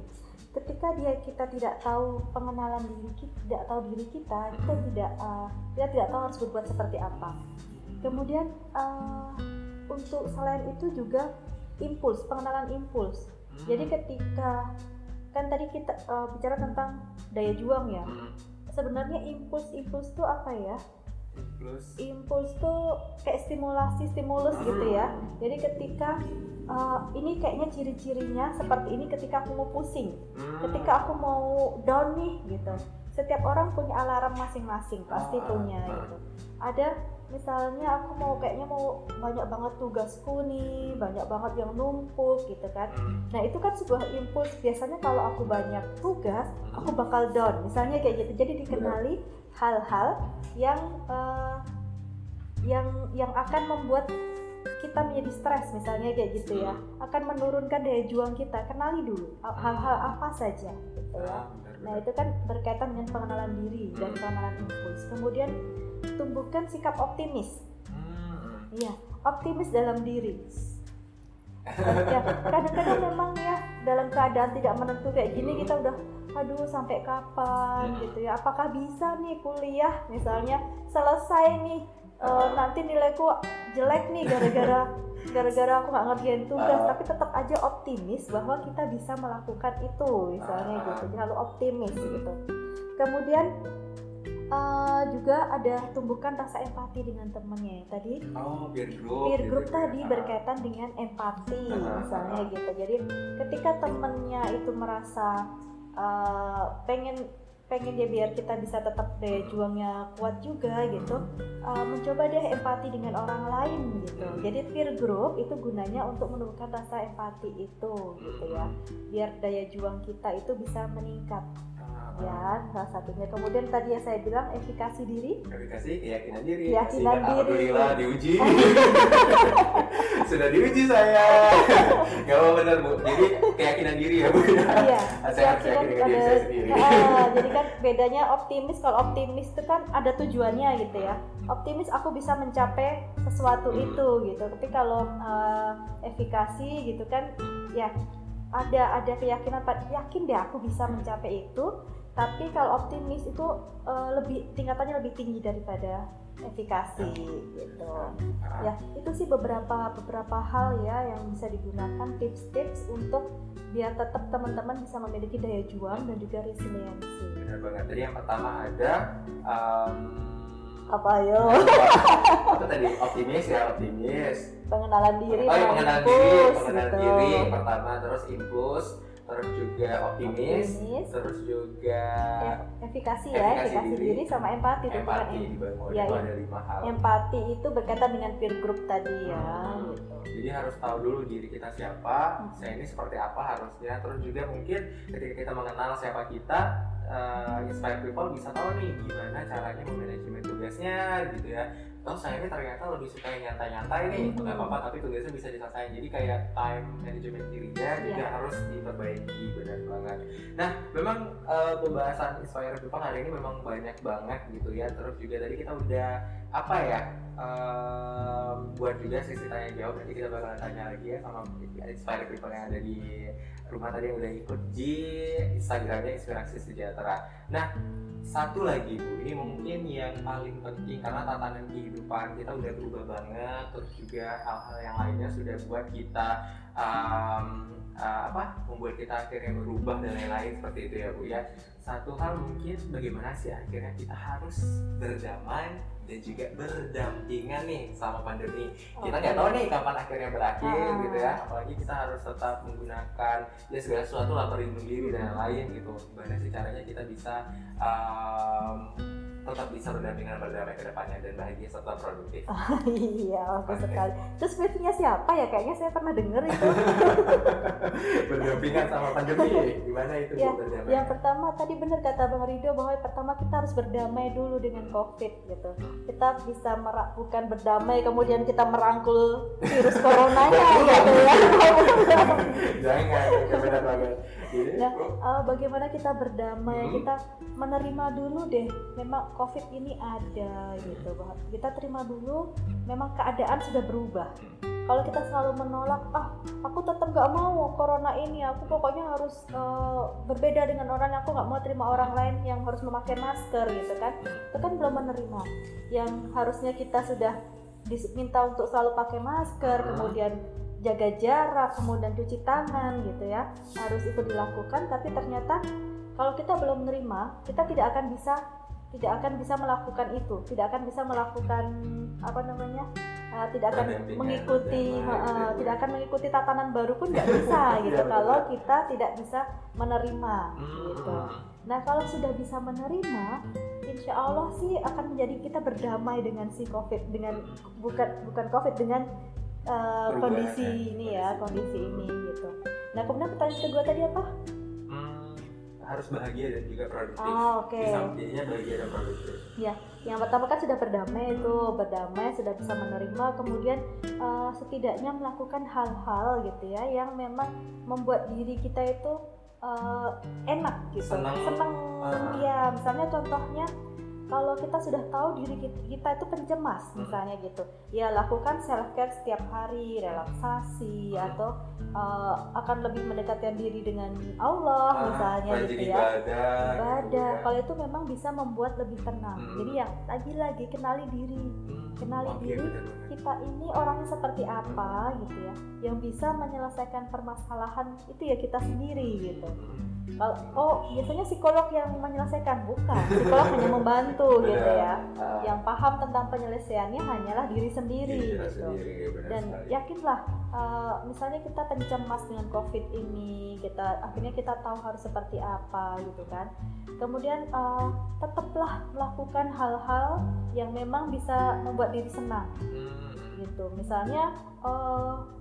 Ketika dia kita tidak tahu pengenalan diri kita, tidak tahu diri kita, kita tidak uh, kita tidak tahu harus berbuat seperti apa. Kemudian uh, untuk selain itu juga impuls, pengenalan impuls. Jadi ketika kan tadi kita uh, bicara tentang daya juang ya. Hmm. Sebenarnya impuls-impuls itu apa ya? Plus Impuls tuh kayak stimulasi stimulus gitu ya. Jadi ketika uh, ini kayaknya ciri-cirinya seperti ini ketika aku mau pusing, Hmm. ketika aku mau down nih gitu. Setiap orang punya alarm masing-masing, pasti Ah, punya ah. gitu. Ada misalnya aku mau kayaknya mau banyak banget tugasku nih, banyak banget yang numpuk gitu kan. Hmm. Nah itu kan sebuah impuls. Biasanya kalau aku banyak tugas, aku bakal down. Misalnya kayak gitu. Jadi dikenali hal-hal yang eh, yang yang akan membuat kita menjadi stres misalnya kayak gitu ya. Akan menurunkan daya juang kita. Kenali dulu hal-hal apa saja gitu ya. Ah, Nah itu kan berkaitan dengan pengenalan diri dan pengenalan impuls. Kemudian tumbuhkan sikap optimis. Hmm. Iya, optimis dalam diri. ya, kadang-kadang memang ya dalam keadaan tidak menentu kayak gini kita udah aduh sampai kapan Hmm. gitu ya. Apakah bisa nih kuliah misalnya selesai nih eh, nanti nilaiku jelek nih gara-gara gara-gara aku nggak ngerjain tugas Ah. tapi tetap aja optimis bahwa kita bisa melakukan itu misalnya Ah. gitu. Jadi Selalu optimis Hmm. gitu. Kemudian eh, juga ada tumbuhkan rasa empati dengan temennya tadi Oh, peer group. peer gitu group ya. tadi berkaitan dengan empati Ah, misalnya ah. gitu jadi ketika temennya itu merasa eh, pengen pengen dia biar kita bisa tetap daya juangnya kuat juga gitu eh, mencoba deh empati dengan orang lain gitu Hmm. jadi peer group itu gunanya untuk menumbuhkan rasa empati itu gitu ya biar daya juang kita itu bisa meningkat. Ya salah satunya kemudian tadi yang saya bilang efikasi diri Verifikasi keyakinan diri. Keyakinan diri. Alhamdulillah diuji. Sudah diuji saya. Gak apa benar bu. Jadi keyakinan diri ya bu. iya Saya harus keyakinan yakin dengan diri saya sendiri. Ah, jadi kan bedanya optimis kalau optimis itu kan ada tujuannya gitu ya optimis aku bisa mencapai sesuatu Hmm. itu gitu tapi kalau eh, efikasi gitu kan ya ada ada keyakinan yakin deh aku bisa mencapai itu tapi kalau optimis itu eh, lebih tingkatannya lebih tinggi daripada efikasi gitu Ah, ya itu sih beberapa beberapa hal ya yang bisa digunakan tips-tips untuk biar tetap teman-teman bisa memiliki daya juang dan juga resiliensi Benar banget. Jadi yang pertama ada um, apa yo apa tadi optimis ya optimis. pengenalan diri oh, ya, pengenalan diri, pengenalan gitu. diri pertama terus impuls, juga optimis, Optimis. terus juga efikasi ya Efikasi efikasi diri. diri sama empati empati dibangun Ya, itu ya. ada lima hal. empati itu berkaitan dengan peer group tadi ya Hmm. gitu Jadi harus tahu dulu diri kita siapa, saya ini seperti apa harusnya. Terus juga mungkin ketika kita mengenal siapa kita, eh, inspire people bisa tahu nih gimana caranya memanajemen tugasnya gitu ya. Terus saya ini ternyata lebih suka yang nyantai-nyantai nih, Hmm. nggak apa-apa tapi tugasnya bisa diselesaikan. Jadi kayak time management dirinya juga Iya. harus diperbaiki benar banget. Nah, memang eh, pembahasan inspire people hari ini memang banyak banget gitu ya. Terus juga tadi kita udah apa ya? Em, buat juga sisi tanya jawab nanti kita bakalan tanya lagi ya sama inspire people yang ada di rumah tadi yang udah ikut di Instagramnya inspirasi sejahtera. Nah satu lagi bu, ini mungkin yang paling penting karena tatanan kehidupan kita udah berubah banget, terus juga hal-hal yang lainnya sudah buat kita em, eh, apa membuat kita akhirnya berubah dan lain-lain seperti itu ya bu ya. Satu hal mungkin bagaimana sih akhirnya kita harus berdamai dan juga berdampingan nih sama pandemi. Kita nggak tahu nih kapan akhirnya berakhir Ah. gitu ya. Apalagi kita harus tetap menggunakan ya segala sesuatu lah perlindung diri dan lain gitu. Gimana sih caranya kita bisa um, tetap bisa berdampingan berdamai ke depannya dan bahagia serta produktif. Iya oke sekali. Terus skripsinya siapa ya? Kayaknya saya pernah denger itu. Berdampingan sama pandemi gimana itu Ya, bu berdamai yang pertama tadi benar kata Bang Rido bahwa yang pertama kita harus berdamai dulu dengan COVID gitu. Kita bisa merak bukan berdamai kemudian kita merangkul virus coronanya gitu ya. jangan jangan banget Jadi, Nah, Bu, Eh, bagaimana kita berdamai? Hmm. Kita menerima dulu deh. Memang COVID ini ada gitu. Bahwa Kita terima dulu. Memang keadaan sudah berubah. Kalau kita selalu menolak, ah, aku tetap nggak mau corona ini. Aku pokoknya harus eh, berbeda dengan orang. Aku nggak mau terima orang lain yang harus memakai masker gitu kan. Itu kan belum menerima. Yang harusnya kita sudah diminta untuk selalu pakai masker, Hmm. kemudian jaga jarak, kemudian cuci tangan gitu ya harus itu dilakukan tapi ternyata kalau kita belum menerima kita tidak akan bisa tidak akan bisa melakukan itu tidak akan bisa melakukan apa namanya uh, tidak akan mengikuti uh, gitu tidak akan mengikuti tatanan baru pun nggak bisa gitu Iya, kalau betul. kita tidak bisa menerima Hmm. gitu nah kalau sudah bisa menerima insya Allah sih akan menjadi kita berdamai dengan si covid dengan bukan bukan covid dengan uh, kondisi ya, ini ya kondisi. ini gitu. Nah kemudian pertanyaan kedua tadi apa? Hmm, harus bahagia dan juga produktif. Ah oke. Bisa jadinya bahagia dan produktif. Yang pertama kan sudah berdamai itu berdamai sudah bisa menerima kemudian uh, setidaknya melakukan hal-hal gitu ya yang memang membuat diri kita itu uh, enak gitu. Senang. senang Ah. ya misalnya contohnya kalau kita sudah tahu diri kita, kita itu pencemas Hmm. misalnya gitu ya lakukan self care setiap hari relaksasi Hmm. atau uh, akan lebih mendekatkan diri dengan Allah Ah, misalnya gitu ya ibadah ibadah gitu ya. kalau itu memang bisa membuat lebih tenang Hmm. jadi ya lagi-lagi kenali diri Hmm. kenali Oke, diri benar banget. kita ini orangnya seperti apa gitu ya yang bisa menyelesaikan permasalahan itu ya kita sendiri gitu kalau oh biasanya psikolog yang menyelesaikan. Bukan psikolog hanya membantu gitu ya. Ah, yang paham tentang penyelesaiannya hanyalah diri sendiri diri kita gitu. sendiri, dan sekali. yakinlah uh, misalnya kita pencemas dengan covid ini kita akhirnya kita tahu harus seperti apa gitu kan. Kemudian uh, tetaplah melakukan hal-hal yang memang bisa membuat diri senang Hmm, gitu. Misalnya uh,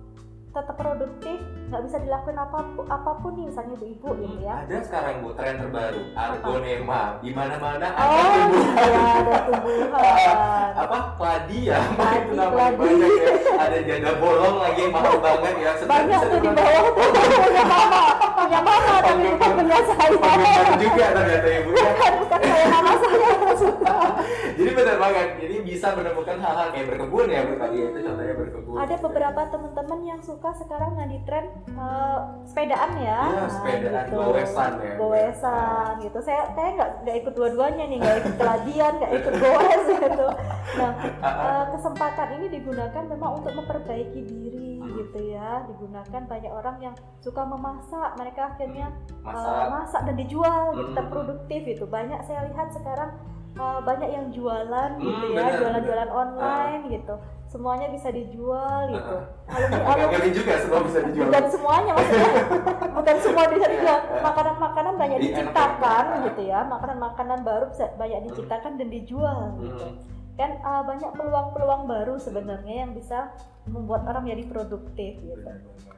tetap produktif nggak bisa dilakukan apa pun apa pun nih misalnya ibu-ibu gitu ya. Ada sekarang bu tren terbaru argonema di mana-mana ada oh tumbuhan. iya ada tumbuhan. Apa? Kladi ya? Itu namanya banyak ya. Ada janda bolong lagi yang mahal banget ya Sebenarnya banyak tuh di bawah tuh punya mama tapi bukan punya saya Penggemar juga ternyata ibu ya bukan bukan saya mama saya jadi benar banget jadi bisa menemukan hal-hal kayak berkebun ya bu tadi itu contohnya berkebun ada beberapa teman-teman yang suka sekarang lagi tren eh, sepedaan ya Iya, Nah, sepedaan, gitu. goesan ya. goesan gitu saya saya nggak nggak ikut dua-duanya nih nggak ikut keladian nggak ikut goes gitu nah eh, kesempatan ini digunakan memang untuk memperbaiki diri Hmm. gitu ya digunakan banyak orang yang suka memasak mereka akhirnya masa uh, masak dan dijual gitu, Hmm. terproduktif itu banyak saya lihat sekarang uh, banyak yang jualan gitu Hmm, ya benar, jualan-jualan online gitu semuanya bisa dijual gitu Uh-uh. alumni agak alumni juga semua bisa dijual bukan semuanya maksudnya bukan semua bisa dijual Iya. makanan-makanan banyak enak diciptakan ya. gitu ya makanan-makanan baru bisa banyak diciptakan dan dijual gitu Hmm. Kan uh, banyak peluang-peluang baru sebenarnya yang bisa membuat orang jadi produktif gitu.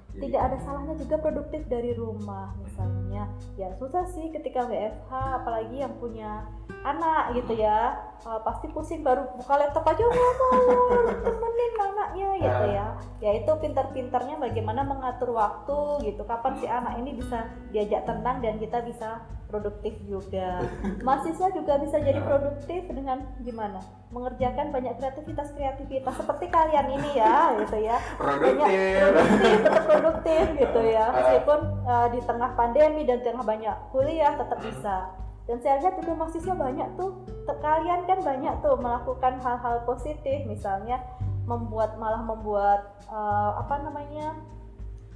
Tidak ada salahnya juga produktif dari rumah misalnya. Ya susah sih ketika WFH apalagi yang punya anak gitu ya. Uh, pasti pusing baru buka laptop aja ngomong temenin anaknya gitu ya. Ya itu pintar-pintarnya bagaimana mengatur waktu gitu. Kapan si anak ini bisa diajak tenang dan kita bisa produktif juga. Mahasiswa juga bisa jadi produktif dengan gimana? Mengerjakan banyak kreativitas kreativitas seperti kalian ini ya gitu ya. Produktif. Produktif tetap produktif gitu ya. Meskipun uh, di tengah pandemi dan tengah banyak kuliah tetap bisa. Dan saya lihat juga mahasiswa banyak tuh kalian kan banyak tuh melakukan hal-hal positif misalnya membuat malah membuat uh, apa namanya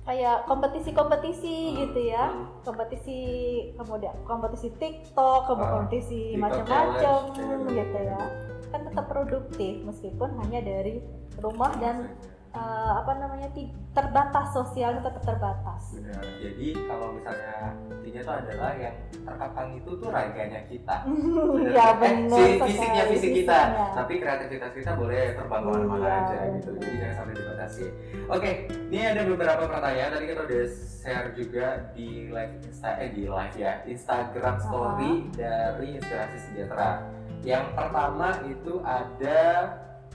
kayak kompetisi-kompetisi gitu ya. Hmm. kompetisi kemudian kompetisi TikTok Ah, kompetisi macam-macam challenge, gitu ya. Kan tetap produktif meskipun hanya dari rumah dan uh, apa namanya terbatas sosialnya tetap terbatas Benar. Jadi kalau misalnya intinya itu adalah yang terkekang itu tuh raganya kita. Benar. ya Eh, benar si- fisiknya fisik kita, fisiknya. tapi kreativitas kita boleh terbang ke mana-mana Iya, aja gitu. Jadi jangan sampai dibatasi. Oke, ini ada beberapa pertanyaan. Tadi kita udah share juga di live Insta, eh di live ya Instagram Story dari Inspirasi Sejahtera. Yang pertama itu ada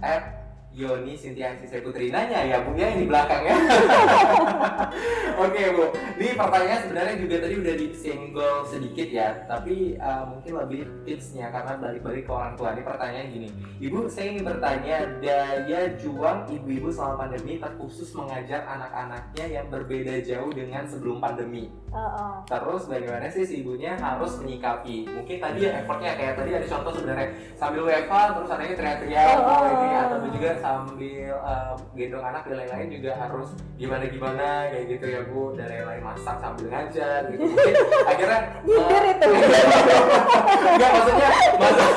at Yoni Sintia Sisai Putri nanya ya Bu ya yang di belakang ya. Oke Bu, ini pertanyaan sebenarnya juga tadi udah disenggol sedikit ya, tapi uh, mungkin lebih tipsnya karena balik-balik ke orang tua. Ini pertanyaan gini, Ibu saya ingin bertanya daya juang ibu-ibu selama pandemi terkhusus mengajar anak-anaknya yang berbeda jauh dengan sebelum pandemi. Heeh. Terus bagaimana sih si ibunya harus menyikapi? Mungkin tadi ya effortnya kayak tadi ada contoh sebenarnya sambil WFH terus anaknya teriak-teriak Oh. oh, ini atau juga sambil um, gendong anak dan lain-lain juga harus gimana-gimana kayak gitu ya Bu. Dan lain-lain masak sambil ngajar gitu. Mungkin akhirnya nyindir uh, itu. Enggak maksudnya maksud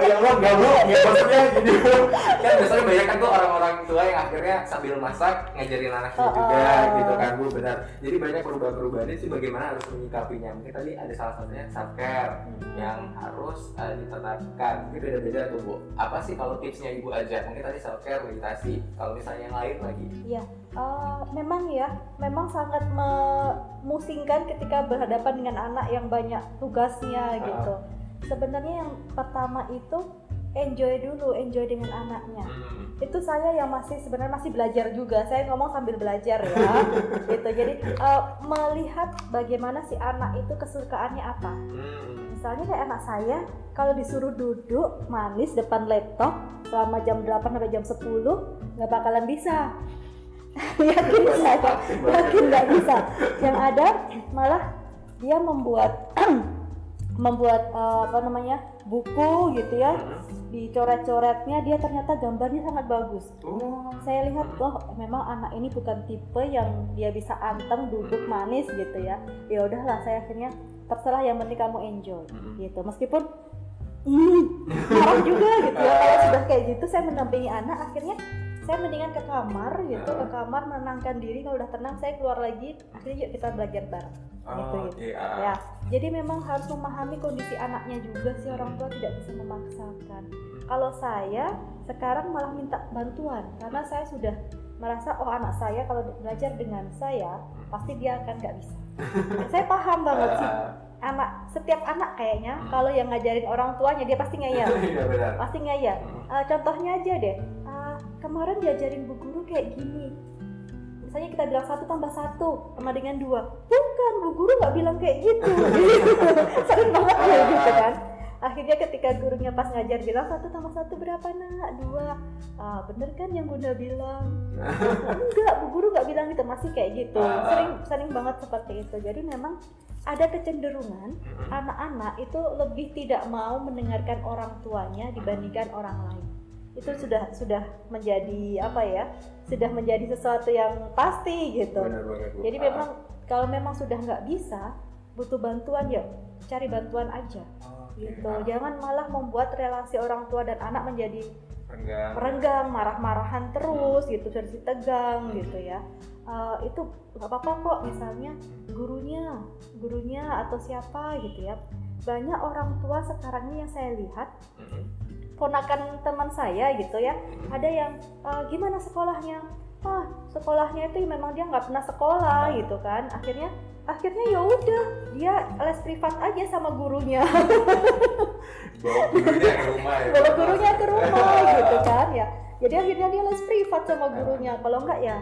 Oh ya Allah enggak Bu. Ya, maksudnya gini Bu. Kan biasanya banyak kan tuh orang-orang tua yang akhirnya sambil masak ngajarin anaknya Oh, juga oh. gitu kan Bu. Benar. Jadi banyak perubahan-perubahan itu bagaimana harus menyikapinya. Mungkin tadi ada salah satunya self care yang harus uh, diterapkan. Mungkin beda-beda tuh Bu. Apa sih kalau tipsnya Ibu aja? Mungkin tadi self care, meditasi Kalau misalnya yang lain lagi Eh, memang ya memang sangat memusingkan ketika berhadapan dengan anak yang banyak tugasnya Ah. gitu sebenarnya yang pertama itu enjoy dulu enjoy dengan anaknya Hmm. itu saya yang masih sebenarnya masih belajar juga saya ngomong sambil belajar ya gitu jadi eh, melihat bagaimana si anak itu kesukaannya apa Hmm. Misalnya kayak anak saya kalau disuruh duduk manis depan laptop selama jam 8 sampai jam 10 nggak bakalan bisa. Yakin saya yakin nggak bisa. Yang ada malah dia membuat membuat eh, apa namanya buku gitu ya. Hmm. di coret-coretnya dia ternyata gambarnya sangat bagus. Oh. saya lihat loh memang anak ini bukan tipe yang dia bisa anteng duduk manis gitu ya. Ya udahlah saya akhirnya terserah yang penting kamu enjoy Mm-mm. gitu. Meskipun hmm, marah juga gitu ya. Kalau sudah kayak gitu saya mendampingi anak akhirnya saya mendingan ke kamar gitu. Ke kamar menenangkan diri. Kalau udah tenang saya keluar lagi. Akhirnya yuk kita belajar bareng Oh, gitu, gitu. ah. ya jadi memang harus memahami kondisi anaknya juga sih. Orang tua tidak bisa memaksakan. Kalau saya sekarang malah minta bantuan. Karena saya sudah merasa oh anak saya kalau belajar dengan saya pasti dia akan nggak bisa saya paham banget sih? Ah, anak setiap anak kayaknya Hmm. kalau yang ngajarin orang tuanya dia pasti ngeyel. Benar. pasti ngeyel. Hmm. Eh, contohnya aja deh. Eh, kemarin diajarin bu guru kayak gini. Misalnya kita bilang satu tambah satu sama dengan dua. Bukan bu guru nggak bilang kayak gitu. Sering banget ya gitu kan akhirnya ketika gurunya pas ngajar bilang satu tambah satu berapa nak? Dua. Ah, bener kan yang bunda bilang? Enggak bu guru nggak bilang gitu. Masih kayak gitu. Ah. sering sering banget seperti itu. Jadi memang ada kecenderungan anak-anak itu lebih tidak mau mendengarkan orang tuanya dibandingkan orang lain. Itu sudah sudah menjadi apa ya sudah menjadi sesuatu yang pasti gitu. Benar. Bu. jadi Ah. memang kalau memang sudah nggak bisa butuh bantuan ya cari bantuan aja. Oke. Gitu. jangan malah membuat relasi orang tua dan anak menjadi Renggang. merenggang marah-marahan terus Hmm. gitu versi tegang gitu ya. Eh, itu nggak apa-apa kok misalnya gurunya gurunya atau siapa gitu ya. Banyak orang tua sekarang ini yang saya lihat Mm-mm. ponakan teman saya gitu ya ada yang "Eh, gimana sekolahnya? Ah sekolahnya itu memang dia nggak pernah sekolah gitu kan. Akhirnya akhirnya ya udah dia les privat aja sama gurunya. Bawa gurunya ke rumah ya. bawa gurunya ke rumah gitu kan ya. Jadi akhirnya dia les privat sama gurunya. Kalau enggak ya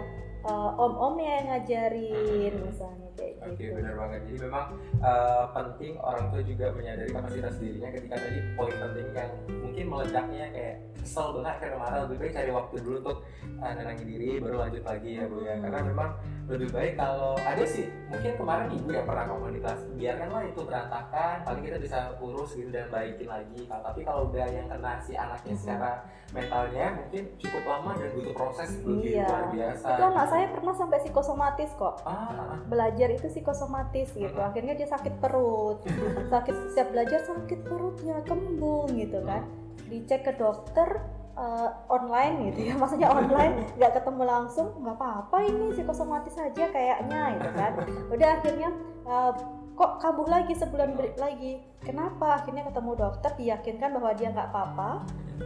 eh, om-omnya yang ngajarin misalnya kayak Oke gitu benar banget. Jadi memang eh, penting orang tua juga menyadari kapasitas dirinya ketika tadi poin penting yang mungkin meledaknya kayak kesel banget karena marah lebih baik cari waktu dulu untuk eh, nenangin diri baru lanjut lagi ya bu ya. Hmm. Karena memang lebih baik kalau ada sih mungkin kemarin ibu yang pernah komunitas biarkanlah itu berantakan paling kita bisa urus gitu dan baikin lagi. Nah, tapi kalau udah yang kena si anaknya Mhm. secara mentalnya mungkin cukup lama dan butuh proses lebih Iya. luar biasa. itu anak saya pernah sampai psikosomatis kok Ah, belajar itu psikosomatis gitu. Akhirnya dia sakit perut. Sakit setiap belajar sakit perutnya kembung gitu kan. Dicek ke dokter eh, online gitu ya. Maksudnya online nggak ketemu langsung nggak apa-apa ini psikosomatis aja kayaknya gitu kan. Udah akhirnya eh, kok kambuh lagi sebulan beri- lagi. Kenapa? Akhirnya ketemu dokter diyakinkan bahwa dia nggak apa-apa.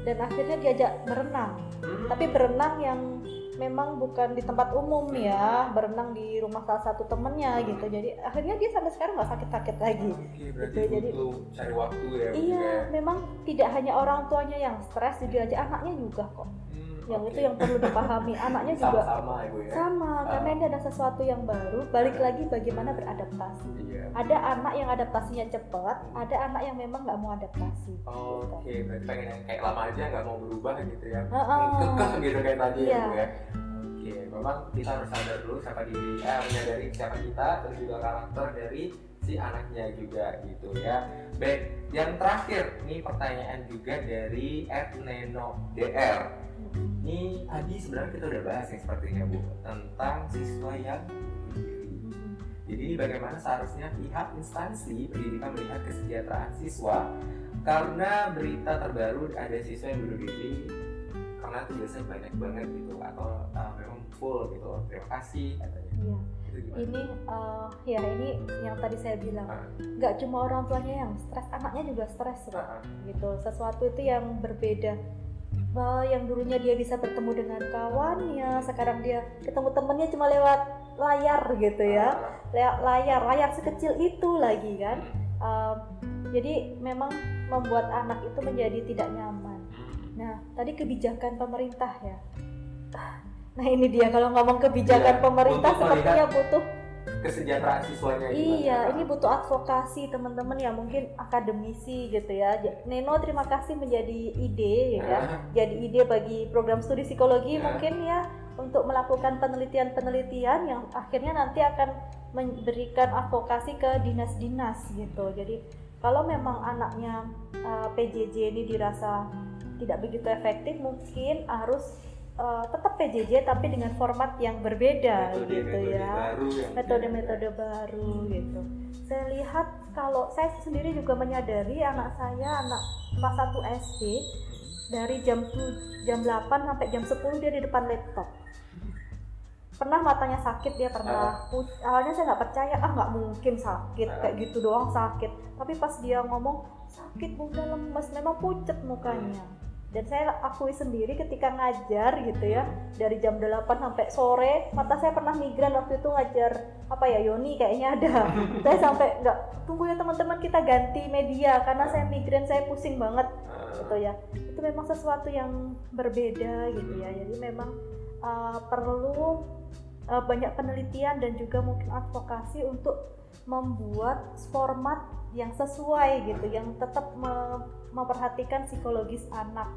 Dan akhirnya diajak berenang. Tapi berenang yang memang bukan di tempat umum ya berenang di rumah salah satu temennya gitu jadi akhirnya dia sampai sekarang nggak sakit-sakit lagi Oke, berarti Gitu, jadi- cari waktu ya. Iya ya. memang tidak hanya orang tuanya yang stres jadi aja anaknya juga kok Hmm, yang itu yang perlu dipahami anaknya juga sama-sama ya bu ya. sama Ah. karena ini ada sesuatu yang baru balik lagi bagaimana beradaptasi Iya. ada anak yang adaptasinya cepat ada anak yang memang nggak mau adaptasi Oh, Oke, berarti pengen yang kayak lama aja nggak mau berubah gitu ya. Heeh. Kekeh gitu kayak tadi ya Iya. bu ya. Oke, memang kita harus sadar dulu siapa diri, eh, menyadari siapa kita, terus juga karakter dari si anaknya juga gitu ya. Baik, yang terakhir nih pertanyaan juga dari Neno DR. Ini tadi sebenarnya kita udah bahas nih sepertinya Bu tentang siswa yang. Jadi bagaimana seharusnya pihak instansi pendidikan melihat kesejahteraan siswa karena berita terbaru ada siswa yang bunuh diri karena itu biasanya banyak banget gitu atau uh, memang full gitu terima kasih katanya Iya. ini eh, ya ini yang tadi saya bilang Ah. nggak cuma orang tuanya yang stres anaknya juga stres ah. gitu sesuatu itu yang berbeda Bah, yang dulunya dia bisa bertemu dengan kawannya sekarang dia ketemu temennya cuma lewat layar gitu ya. Ah, lewat layar layar sekecil itu lagi kan. Um, jadi memang membuat anak itu menjadi tidak nyaman. Hmm. nah tadi kebijakan pemerintah ya. Nah ini dia kalau ngomong kebijakan Iya, pemerintah sepertinya butuh kesejahteraan siswanya gimana? Iya, ini butuh advokasi teman-teman yang mungkin akademisi gitu ya. Neno terima kasih menjadi ide ya, Ah, jadi ide bagi program studi psikologi Ya. mungkin ya untuk melakukan penelitian-penelitian yang akhirnya nanti akan memberikan advokasi ke dinas-dinas gitu. Jadi kalau memang anaknya uh, PJJ ini dirasa tidak begitu efektif mungkin harus uh, tetap PJJ tapi dengan format yang berbeda Metode- gitu metode ya. baru yang metode-metode baru gitu. Saya lihat kalau saya sendiri juga menyadari anak saya anak kelas 1 SD dari jam tu- jam 8 sampai jam 10 dia di depan laptop. Pernah matanya sakit dia pernah Pu- awalnya saya nggak percaya ah nggak mungkin sakit Ah. kayak gitu doang sakit. Tapi pas dia ngomong sakit bunda lemes memang pucet mukanya dan saya akui sendiri ketika ngajar gitu ya dari jam 8 sampai sore mata saya pernah migran waktu itu ngajar. Apa ya Yoni kayaknya ada. Saya sampai nggak tunggu ya teman-teman kita ganti media karena saya migran saya pusing banget gitu ya. Itu memang sesuatu yang berbeda gitu ya. Jadi memang uh, perlu uh, banyak penelitian dan juga mungkin advokasi untuk membuat format yang sesuai gitu yang tetap me- memperhatikan psikologis anak.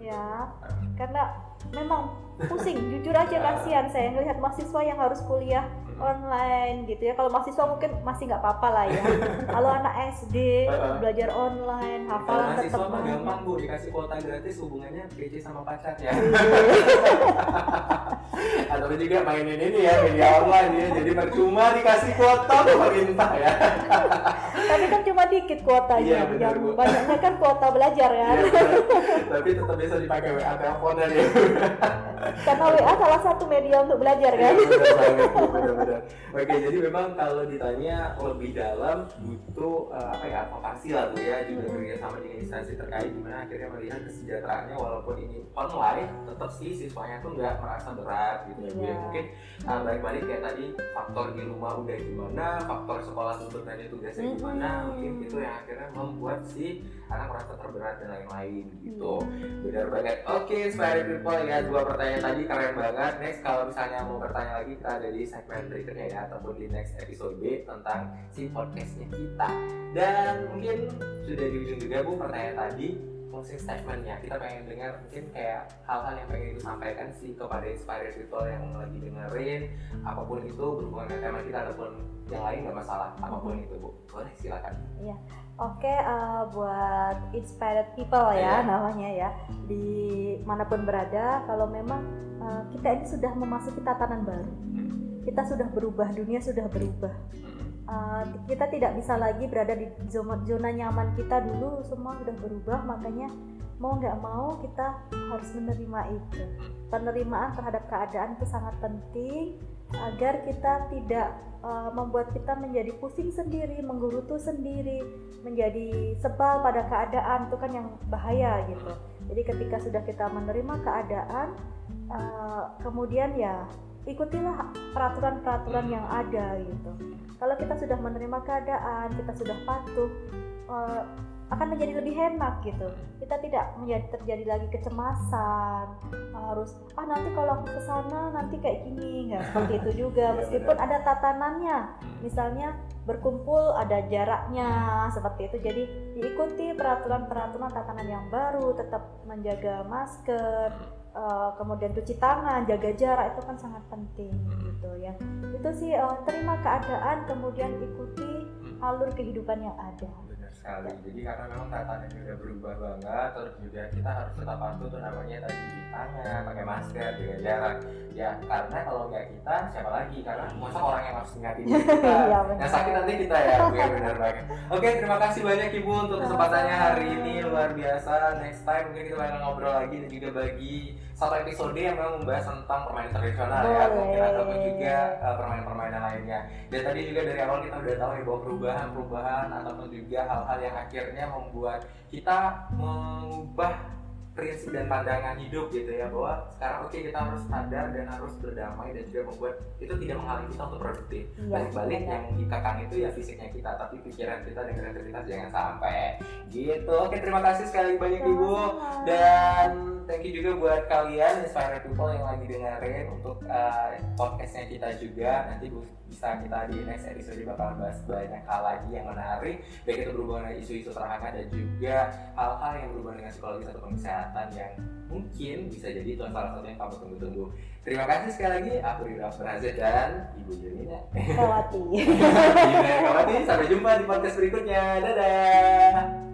Ya karena memang pusing jujur aja kasihan saya ngelihat mahasiswa yang harus kuliah online gitu ya kalau mahasiswa mungkin masih nggak apa-apa lah ya kalau anak SD belajar online hafalan tetap mahasiswa mah gampang bu, dikasih kuota gratis hubungannya PC sama pacar ya. Atau juga mainin ini ya media online ya, jadi percuma dikasih kuota pemerintah ya. tapi kan cuma dikit kuotanya Iya, benar, yang Bu. banyaknya kan kuota belajar kan Iya. Tapi tetap bisa dipakai WA teleponan ya. karena WA salah satu media untuk belajar kan Iya, banget, Bu, benar-benar. Oke, jadi memang kalau ditanya lebih dalam butuh eh, apa ya advokasi lah bu ya juga kerja sama dengan instansi terkait gimana akhirnya melihat kesejahteraannya walaupun ini online tetap sih siswanya tuh nggak merasa berat gitu ya bu ya. Iya. mungkin eh, balik-balik kayak tadi faktor di rumah udah gimana faktor sekolah tuntutannya tugasnya gimana mungkin itu yang akhirnya membuat si anak merasa terberat dan lain-lain gitu. Benar banget. Oke inspiring people ya dua pertanyaan tadi keren banget. Next kalau misalnya mau bertanya lagi kita ada di segmen berikutnya ya ataupun di next episode tentang si podcastnya kita. Dan mungkin sudah di ujung juga bu pertanyaan tadi closing statementnya. Kita pengen dengar mungkin kayak hal-hal yang pengen disampaikan sih kepada inspired people yang lagi dengerin. Apa pun itu berhubungan dengan tema kita ataupun yang lain nggak masalah. Apa pun itu bu. Boleh silakan Oke, eh, buat inspired people ya Iya. namanya ya di mana pun berada, kalau memang eh, kita ini sudah memasuki tatanan baru, kita sudah berubah, dunia sudah berubah. Eh, kita tidak bisa lagi berada di zona, zona nyaman kita dulu, semua sudah berubah, makanya mau nggak mau kita harus menerima itu. Penerimaan terhadap keadaan itu sangat penting agar kita tidak uh, membuat kita menjadi pusing sendiri, menggerutu sendiri, menjadi sebal pada keadaan itu kan yang bahaya gitu. Jadi ketika sudah kita menerima keadaan, uh, kemudian ya ikutilah peraturan-peraturan yang ada gitu. Kalau kita sudah menerima keadaan, kita sudah patuh, uh, akan menjadi lebih enak gitu. Kita tidak menjadi terjadi lagi kecemasan, harus ah nanti kalau aku ke sana nanti kayak gini. Nggak seperti itu juga. Iya, meskipun ada tatanannya. Misalnya berkumpul ada jaraknya. Seperti itu. Jadi diikuti peraturan-peraturan tatanan yang baru tetap menjaga masker eh, kemudian cuci tangan jaga jarak itu kan sangat penting gitu ya. Itu sih eh, terima keadaan kemudian ikuti alur kehidupan yang ada sekali. Jadi karena memang tatanannya udah berubah banget terus juga kita harus tetap patuh tuh namanya tadi cuci tangan pakai masker jaga jarak. Ya karena kalau nggak kita siapa lagi? Karena masa orang yang harus ingatin kita. Iya, yang sakit nanti kita ya Bu, ya benar banget. Oke terima kasih banyak ibu untuk kesempatannya hari ini. Luar biasa. Next time mungkin kita bakal ngobrol lagi dan juga bagi satu episode yang memang membahas tentang permainan tradisional ya. Mungkin ataupun juga uh, permainan-permainan lainnya. Dan tadi juga dari awal kita udah tahu ya bahwa perubahan-perubahan ataupun juga hal-hal yang akhirnya membuat kita mengubah prinsip dan pandangan hidup gitu ya bahwa sekarang oke kita harus sadar dan harus berdamai dan juga membuat itu tidak menghalangi kita untuk produktif. Iya, balik-balik benar. yang dikekang itu ya fisiknya kita tapi pikiran kita dan kreativitas jangan sampai gitu. Oke terima kasih sekali banyak ibu. Dan thank you juga buat kalian inspired people yang lagi dengerin untuk uh, podcastnya kita juga. Nanti bu- bisa kita di next episode bakal bahas banyak hal lagi yang menarik. Baik itu berhubungan dengan isu-isu terhangat dan juga hal-hal yang berhubungan dengan psikologi atau kesehatan yang mungkin bisa jadi tuan salah satu yang kamu tunggu-tunggu. Terima kasih sekali lagi aku Rira Feraza dan Ibu Yunina Kawati. Yunina Kawati. Sampai jumpa di podcast berikutnya. Dadah.